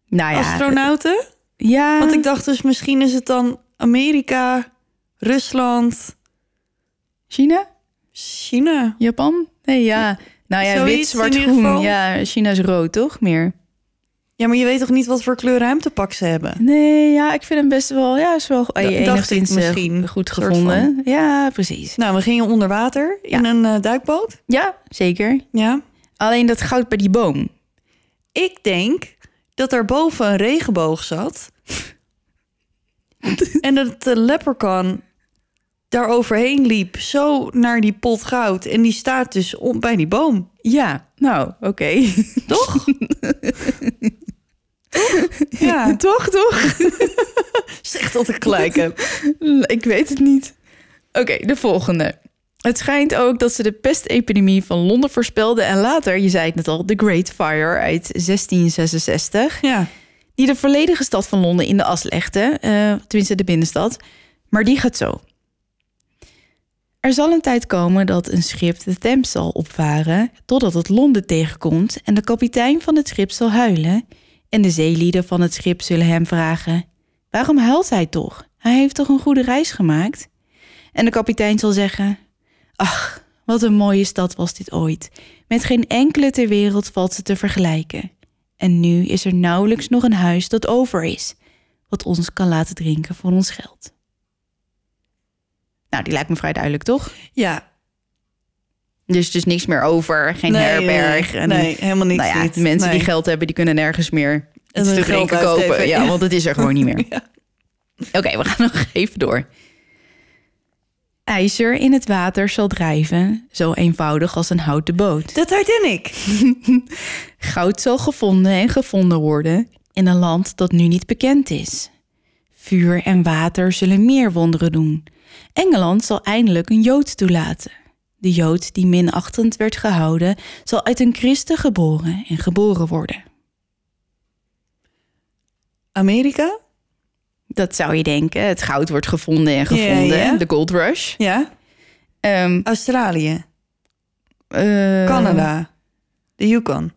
Speaker 2: Nou ja,
Speaker 1: Astronauten?
Speaker 2: ja.
Speaker 1: Want ik dacht dus misschien is het dan Amerika, Rusland,
Speaker 2: China?
Speaker 1: China.
Speaker 2: Japan? Nee, ja. Nou ja,
Speaker 1: Zoiets
Speaker 2: wit, zwart, groen. Ja, China is rood, toch? Meer.
Speaker 1: Ja, maar je weet toch niet wat voor kleur ruimtepak ze hebben?
Speaker 2: Nee, ja, ik vind hem best wel... Ja, is wel
Speaker 1: dacht ik
Speaker 2: enigszins eh,
Speaker 1: misschien,
Speaker 2: goed gevonden. Ja, precies.
Speaker 1: Nou, we gingen onder water in een eh, duikboot.
Speaker 2: Ja, zeker.
Speaker 1: Ja.
Speaker 2: Alleen dat goud bij die boom.
Speaker 1: Ik denk dat er boven een regenboog zat. en dat de leprechaun daar overheen liep, zo naar die pot goud. En die staat dus om, bij die boom.
Speaker 2: Ja, nou, oké.
Speaker 1: Toch? ja,
Speaker 2: toch, toch?
Speaker 1: zeg dat ik gelijk heb.
Speaker 2: ik weet het niet. Oké, de volgende. Het schijnt ook dat ze de pestepidemie van Londen voorspelden... en later, je zei het net al, de Great Fire uit 1666...
Speaker 1: Ja.
Speaker 2: die de volledige stad van Londen in de as legde. eh, tenminste, de binnenstad. Maar die gaat zo. Er zal een tijd komen dat een schip de Thames zal opvaren... totdat het Londen tegenkomt en de kapitein van het schip zal huilen... en de zeelieden van het schip zullen hem vragen... waarom huilt hij toch? Hij heeft toch een goede reis gemaakt? En de kapitein zal zeggen... ach, wat een mooie stad was dit ooit. Met geen enkele ter wereld valt ze te vergelijken. En nu is er nauwelijks nog een huis dat over is, wat ons kan laten drinken voor ons geld. Nou, die lijkt me vrij duidelijk, toch?
Speaker 1: Ja.
Speaker 2: Dus dus niks meer over, geen
Speaker 1: Nee,
Speaker 2: herberg.
Speaker 1: nee,
Speaker 2: en,
Speaker 1: nee, helemaal niks.
Speaker 2: nou ja,
Speaker 1: niet.
Speaker 2: de mensen
Speaker 1: Nee.
Speaker 2: die geld hebben, die kunnen nergens meer
Speaker 1: En
Speaker 2: iets te drinken kopen. Ja,
Speaker 1: ja.
Speaker 2: want het is er gewoon niet meer.
Speaker 1: Ja.
Speaker 2: Oké, we gaan nog even door. IJzer in het water zal drijven, zo eenvoudig als een houten boot.
Speaker 1: De Titanic.
Speaker 2: Goud zal gevonden en gevonden worden in een land dat nu niet bekend is. Vuur en water zullen meer wonderen doen. Engeland zal eindelijk een Jood toelaten. De Jood die minachtend werd gehouden, zal uit een christen geboren en geboren worden.
Speaker 1: Amerika?
Speaker 2: Dat zou je denken. Het goud wordt gevonden en gevonden.
Speaker 1: Ja, ja.
Speaker 2: De gold rush.
Speaker 1: Ja.
Speaker 2: Ehm,
Speaker 1: Australië.
Speaker 2: eh,
Speaker 1: Canada. De Yukon.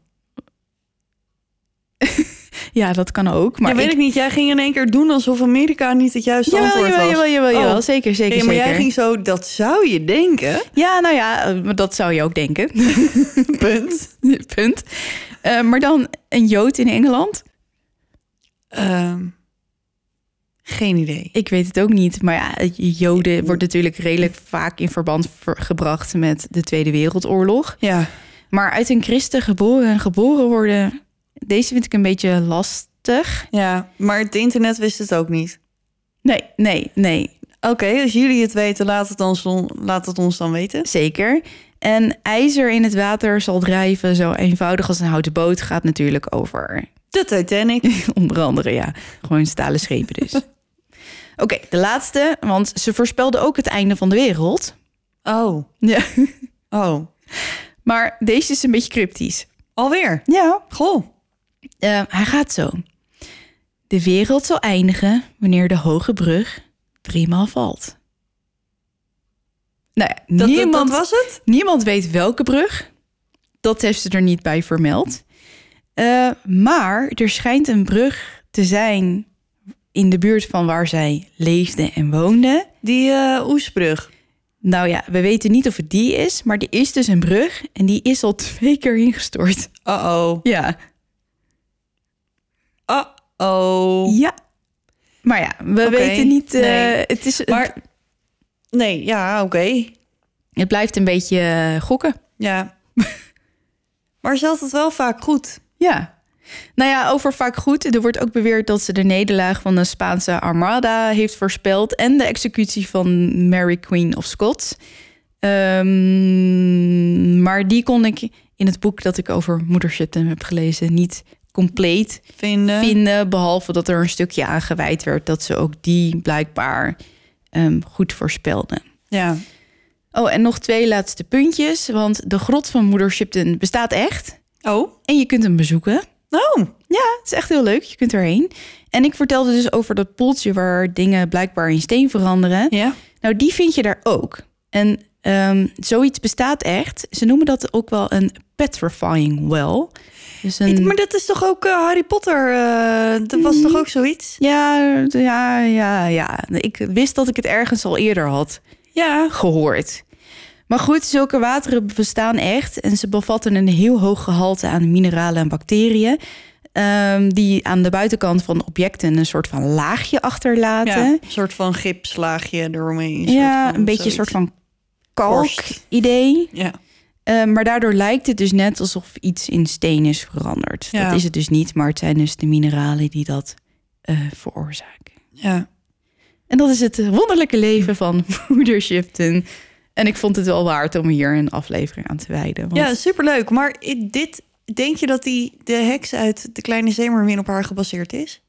Speaker 2: Ja, dat kan ook. Maar
Speaker 1: ja, weet ik... niet. Jij ging in één keer doen alsof Amerika niet het juiste
Speaker 2: Jawel,
Speaker 1: antwoord
Speaker 2: jawel,
Speaker 1: was.
Speaker 2: jawel, jawel, jawel.
Speaker 1: Oh.
Speaker 2: Zeker, zeker,
Speaker 1: Ja, maar
Speaker 2: zeker.
Speaker 1: jij ging zo, dat zou je denken.
Speaker 2: Ja, nou ja, eh, dat zou je ook denken.
Speaker 1: Punt.
Speaker 2: Punt. Eh, maar dan een Jood in Engeland?
Speaker 1: Ehm, geen idee.
Speaker 2: Ik weet het ook niet. Maar ja, Joden wordt natuurlijk redelijk vaak in verband ver- gebracht met de Tweede Wereldoorlog.
Speaker 1: Ja.
Speaker 2: Maar uit een christen geboren en geboren worden, deze vind ik een beetje lastig.
Speaker 1: ja, maar het internet wist het ook niet.
Speaker 2: Nee, nee, nee,
Speaker 1: Oké, als jullie het weten, laat het, ons, dan- laat het ons dan weten.
Speaker 2: zeker. En ijzer in het water zal drijven, zo eenvoudig als een houten boot, gaat natuurlijk over
Speaker 1: De Titanic.
Speaker 2: Onder andere, ja. Gewoon stalen schepen dus. Oké, de laatste, want ze voorspelden ook het einde van de wereld.
Speaker 1: Oh,
Speaker 2: Ja.
Speaker 1: oh.
Speaker 2: Maar deze is een beetje cryptisch.
Speaker 1: Alweer.
Speaker 2: Ja.
Speaker 1: Goh.
Speaker 2: Eh, hij gaat zo. De wereld zal eindigen wanneer de hoge brug driemaal valt. Nou ja,
Speaker 1: Dat,
Speaker 2: niemand,
Speaker 1: dat was het?
Speaker 2: niemand weet welke brug. Dat heeft ze er niet bij vermeld. Eh, maar er schijnt een brug te zijn in de buurt van waar zij leefde en woonde.
Speaker 1: Die eh Oesbrug.
Speaker 2: Nou ja, we weten niet of het die is, maar er is dus een brug en die is al twee keer ingestort.
Speaker 1: Uh-oh.
Speaker 2: Ja.
Speaker 1: Uh-oh.
Speaker 2: Ja. Maar ja, we weten niet. eh,
Speaker 1: nee.
Speaker 2: het, is,
Speaker 1: Maar, nee, ja, oké.
Speaker 2: het blijft een beetje eh, gokken.
Speaker 1: Ja. maar ze had het wel vaak goed.
Speaker 2: Ja. Nou ja, over vaak goed. Er wordt ook beweerd dat ze de nederlaag van de Spaanse Armada heeft voorspeld. En de executie van Mary Queen of Scots. Ehm, maar die kon ik in het boek dat ik over Moeder Shipton heb gelezen niet compleet
Speaker 1: Vinden.
Speaker 2: vinden. Behalve dat er een stukje aan gewijd werd dat ze ook die blijkbaar ehm, goed voorspelden.
Speaker 1: Ja.
Speaker 2: Oh, en nog twee laatste puntjes. Want de grot van Moeder Shipton bestaat echt.
Speaker 1: Oh,
Speaker 2: En je kunt hem bezoeken.
Speaker 1: Oh,
Speaker 2: Ja, het is echt heel leuk. Je kunt erheen. En ik vertelde dus over dat poeltje waar dingen blijkbaar in steen veranderen.
Speaker 1: ja.
Speaker 2: Nou, die vind je daar ook. En ehm, zoiets bestaat echt. Ze noemen dat ook wel een petrifying well. Dus een...
Speaker 1: Maar dat is toch ook eh, Harry Potter? eh, dat was toch ook zoiets?
Speaker 2: Ja, ja, ja, ja. Ik wist dat ik het ergens al eerder had
Speaker 1: Ja.
Speaker 2: gehoord. Maar goed, zulke wateren bestaan echt. En ze bevatten een heel hoog gehalte aan mineralen en bacteriën. ehm, die aan de buitenkant van objecten een soort van laagje achterlaten.
Speaker 1: ja. Een soort van gipslaagje eromheen.
Speaker 2: Ja, een beetje een soort van kalk-idee.
Speaker 1: Ja.
Speaker 2: Eh, maar daardoor lijkt het dus net alsof iets in steen is veranderd.
Speaker 1: Ja.
Speaker 2: Dat is het dus niet, maar het zijn dus de mineralen die dat eh, veroorzaken.
Speaker 1: ja.
Speaker 2: En dat is het wonderlijke leven van moeder Shipton. En ik vond het wel waard om hier een aflevering aan te wijden. Want
Speaker 1: Ja, superleuk. Maar dit, denk je dat die de heks uit de kleine zeemermin op haar gebaseerd is?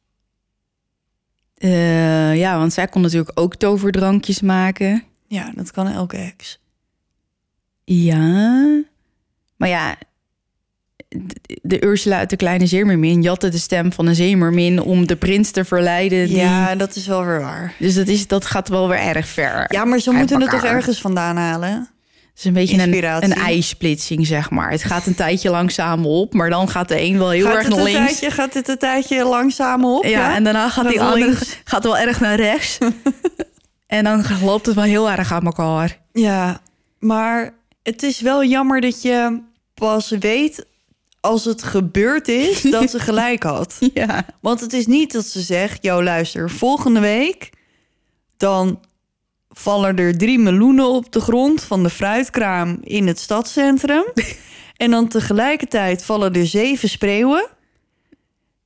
Speaker 2: eh, ja, want zij kon natuurlijk ook toverdrankjes maken.
Speaker 1: Ja, dat kan elke heks.
Speaker 2: Ja. Maar ja, de- Ursula uit de kleine zeemermin jatte de stem van een zeemermin om de prins te verleiden. Die...
Speaker 1: Ja, dat is wel weer waar.
Speaker 2: Dus dat, is, dat gaat wel weer erg ver.
Speaker 1: Ja, maar ze moeten het toch ergens vandaan halen?
Speaker 2: Het is een beetje een,
Speaker 1: Inspiratie.
Speaker 2: een ijsplitsing, zeg maar. Het gaat een tijdje langzaam op, maar dan gaat de een wel heel
Speaker 1: gaat
Speaker 2: erg
Speaker 1: het
Speaker 2: naar
Speaker 1: een
Speaker 2: links.
Speaker 1: Tijdje, gaat het een tijdje langzaam op?
Speaker 2: ja, en daarna gaat die andere gaat wel erg naar rechts. en dan loopt het wel heel erg aan elkaar.
Speaker 1: Ja, maar het is wel jammer dat je pas weet als het gebeurd is dat ze gelijk had.
Speaker 2: Ja.
Speaker 1: Want het is niet dat ze zegt, yo luister, volgende week dan vallen er drie meloenen op de grond van de fruitkraam in het stadscentrum. en dan tegelijkertijd vallen er zeven spreeuwen.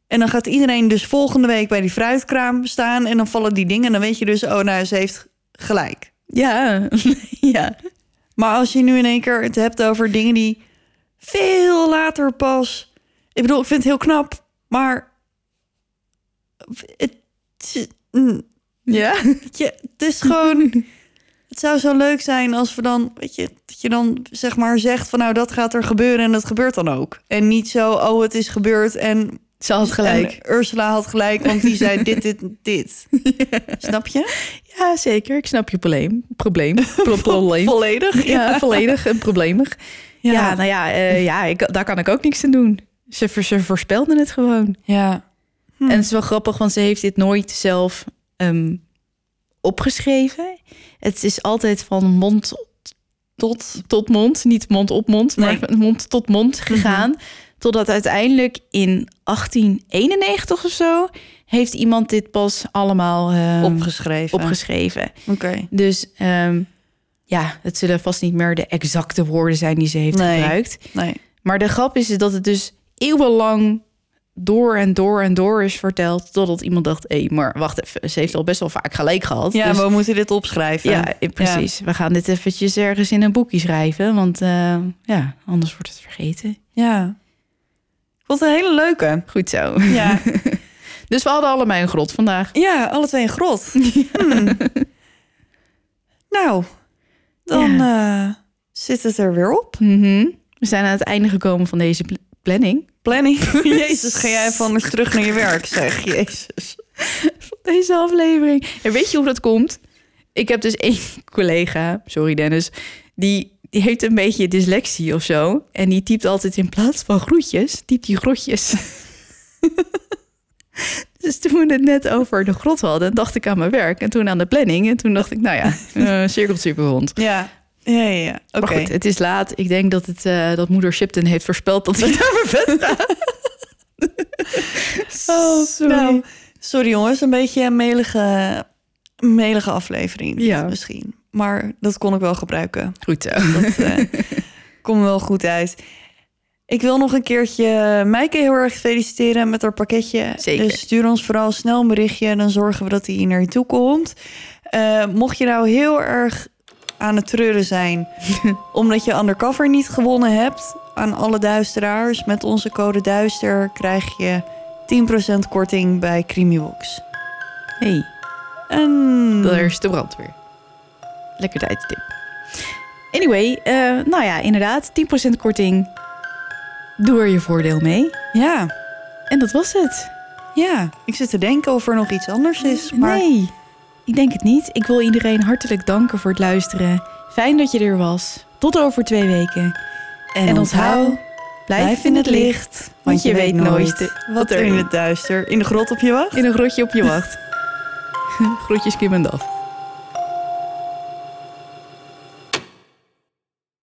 Speaker 1: En dan gaat iedereen dus volgende week bij die fruitkraam staan en dan vallen die dingen. En dan weet je dus, oh nou, ze heeft gelijk.
Speaker 2: Ja. ja.
Speaker 1: Maar als je nu in één keer het hebt over dingen die veel later pas. Ik bedoel, ik vind het heel knap, maar het,
Speaker 2: Ja.
Speaker 1: je, het is gewoon. Het zou zo leuk zijn als we dan, weet je, dat je dan zeg maar zegt van nou dat gaat er gebeuren en dat gebeurt dan ook. En niet zo, oh het is gebeurd en
Speaker 2: Ze had gelijk.
Speaker 1: en Ursula had gelijk, want die zei dit, dit, dit. Snap je?
Speaker 2: Ja, zeker. Ik snap je probleem. Probleem. Pro- probleem.
Speaker 1: Volledig.
Speaker 2: Ja, volledig en probleemig. Ja, nou ja, eh, ja ik, daar kan ik ook niks aan doen. Ze, ze voorspelden het gewoon.
Speaker 1: Ja.
Speaker 2: En het is wel grappig, want ze heeft dit nooit zelf ehm, opgeschreven. Het is altijd van mond tot, tot mond. Niet mond op mond, maar
Speaker 1: Nee.
Speaker 2: mond tot mond gegaan. Totdat uiteindelijk in 1891 of zo... heeft iemand dit pas allemaal ehm,
Speaker 1: Opgeschreven.
Speaker 2: opgeschreven.
Speaker 1: Oké.
Speaker 2: Dus ehm, ja, het zullen vast niet meer de exacte woorden zijn die ze heeft
Speaker 1: Nee.
Speaker 2: gebruikt.
Speaker 1: Nee.
Speaker 2: Maar de grap is dat het dus eeuwenlang door en door en door is verteld. Totdat iemand dacht, hé, maar wacht even. Ze heeft al best wel vaak gelijk gehad.
Speaker 1: Ja,
Speaker 2: dus,
Speaker 1: we moeten dit opschrijven.
Speaker 2: ja, eh, precies. We gaan dit eventjes ergens in een boekje schrijven. Want eh, ja, anders wordt het vergeten.
Speaker 1: Ja. Het een hele leuke.
Speaker 2: Goed zo.
Speaker 1: Ja,
Speaker 2: Dus we hadden allebei een grot vandaag.
Speaker 1: ja alle twee een grot. Hmm. Nou, dan eh, zit het er weer op.
Speaker 2: Mhm. We zijn aan het einde gekomen van deze pl- planning.
Speaker 1: Planning. Jezus, ga jij even anders terug naar je werk, zeg. Jezus.
Speaker 2: deze aflevering. En weet je hoe dat komt? Ik heb dus één collega, sorry Dennis, die, die heeft een beetje dyslexie of zo. En die typt altijd in plaats van groetjes, typt die grotjes. dus toen we het net over de grot hadden, dacht ik aan mijn werk. En toen aan de planning. En toen dacht ik, nou ja, uh, cirkeltje per rond.
Speaker 1: Ja, ja, ja. ja. Oké.
Speaker 2: Maar goed, het is laat. Ik denk dat, het, eh, dat moeder Shipton heeft voorspeld dat naar mijn bed gaat. oh, sorry.
Speaker 1: Nou, sorry jongens, een beetje een melige, melige aflevering
Speaker 2: Ja.
Speaker 1: misschien. Maar dat kon ik wel gebruiken.
Speaker 2: Goed zo.
Speaker 1: Dat eh, komt wel goed uit. Ik wil nog een keertje Mijke heel erg feliciteren met haar pakketje.
Speaker 2: Zeker.
Speaker 1: Dus stuur ons vooral snel een berichtje. Dan zorgen we dat hij hier naar je toe komt. Eh, mocht je nou heel erg aan het treuren zijn... omdat je undercover niet gewonnen hebt... aan alle duisteraars... met onze code duister krijg je 10% korting bij Creamybox.
Speaker 2: hey,
Speaker 1: En...
Speaker 2: daar is de brandweer. Lekker tijdstip. Anyway, eh, nou ja, inderdaad, 10% korting. Doe er je voordeel mee.
Speaker 1: Ja,
Speaker 2: En dat was het.
Speaker 1: Ja, ik zit te denken of er nog iets anders is. Maar
Speaker 2: Nee, ik denk het niet. Ik wil iedereen hartelijk danken voor het luisteren. Fijn dat je er was. Tot over twee weken.
Speaker 1: En,
Speaker 2: En onthoud,
Speaker 1: blijf in het licht. Want je weet nooit wat er in het duister in de grot op je wacht.
Speaker 2: In een grotje op je wacht. Groetjes Kim en Daf.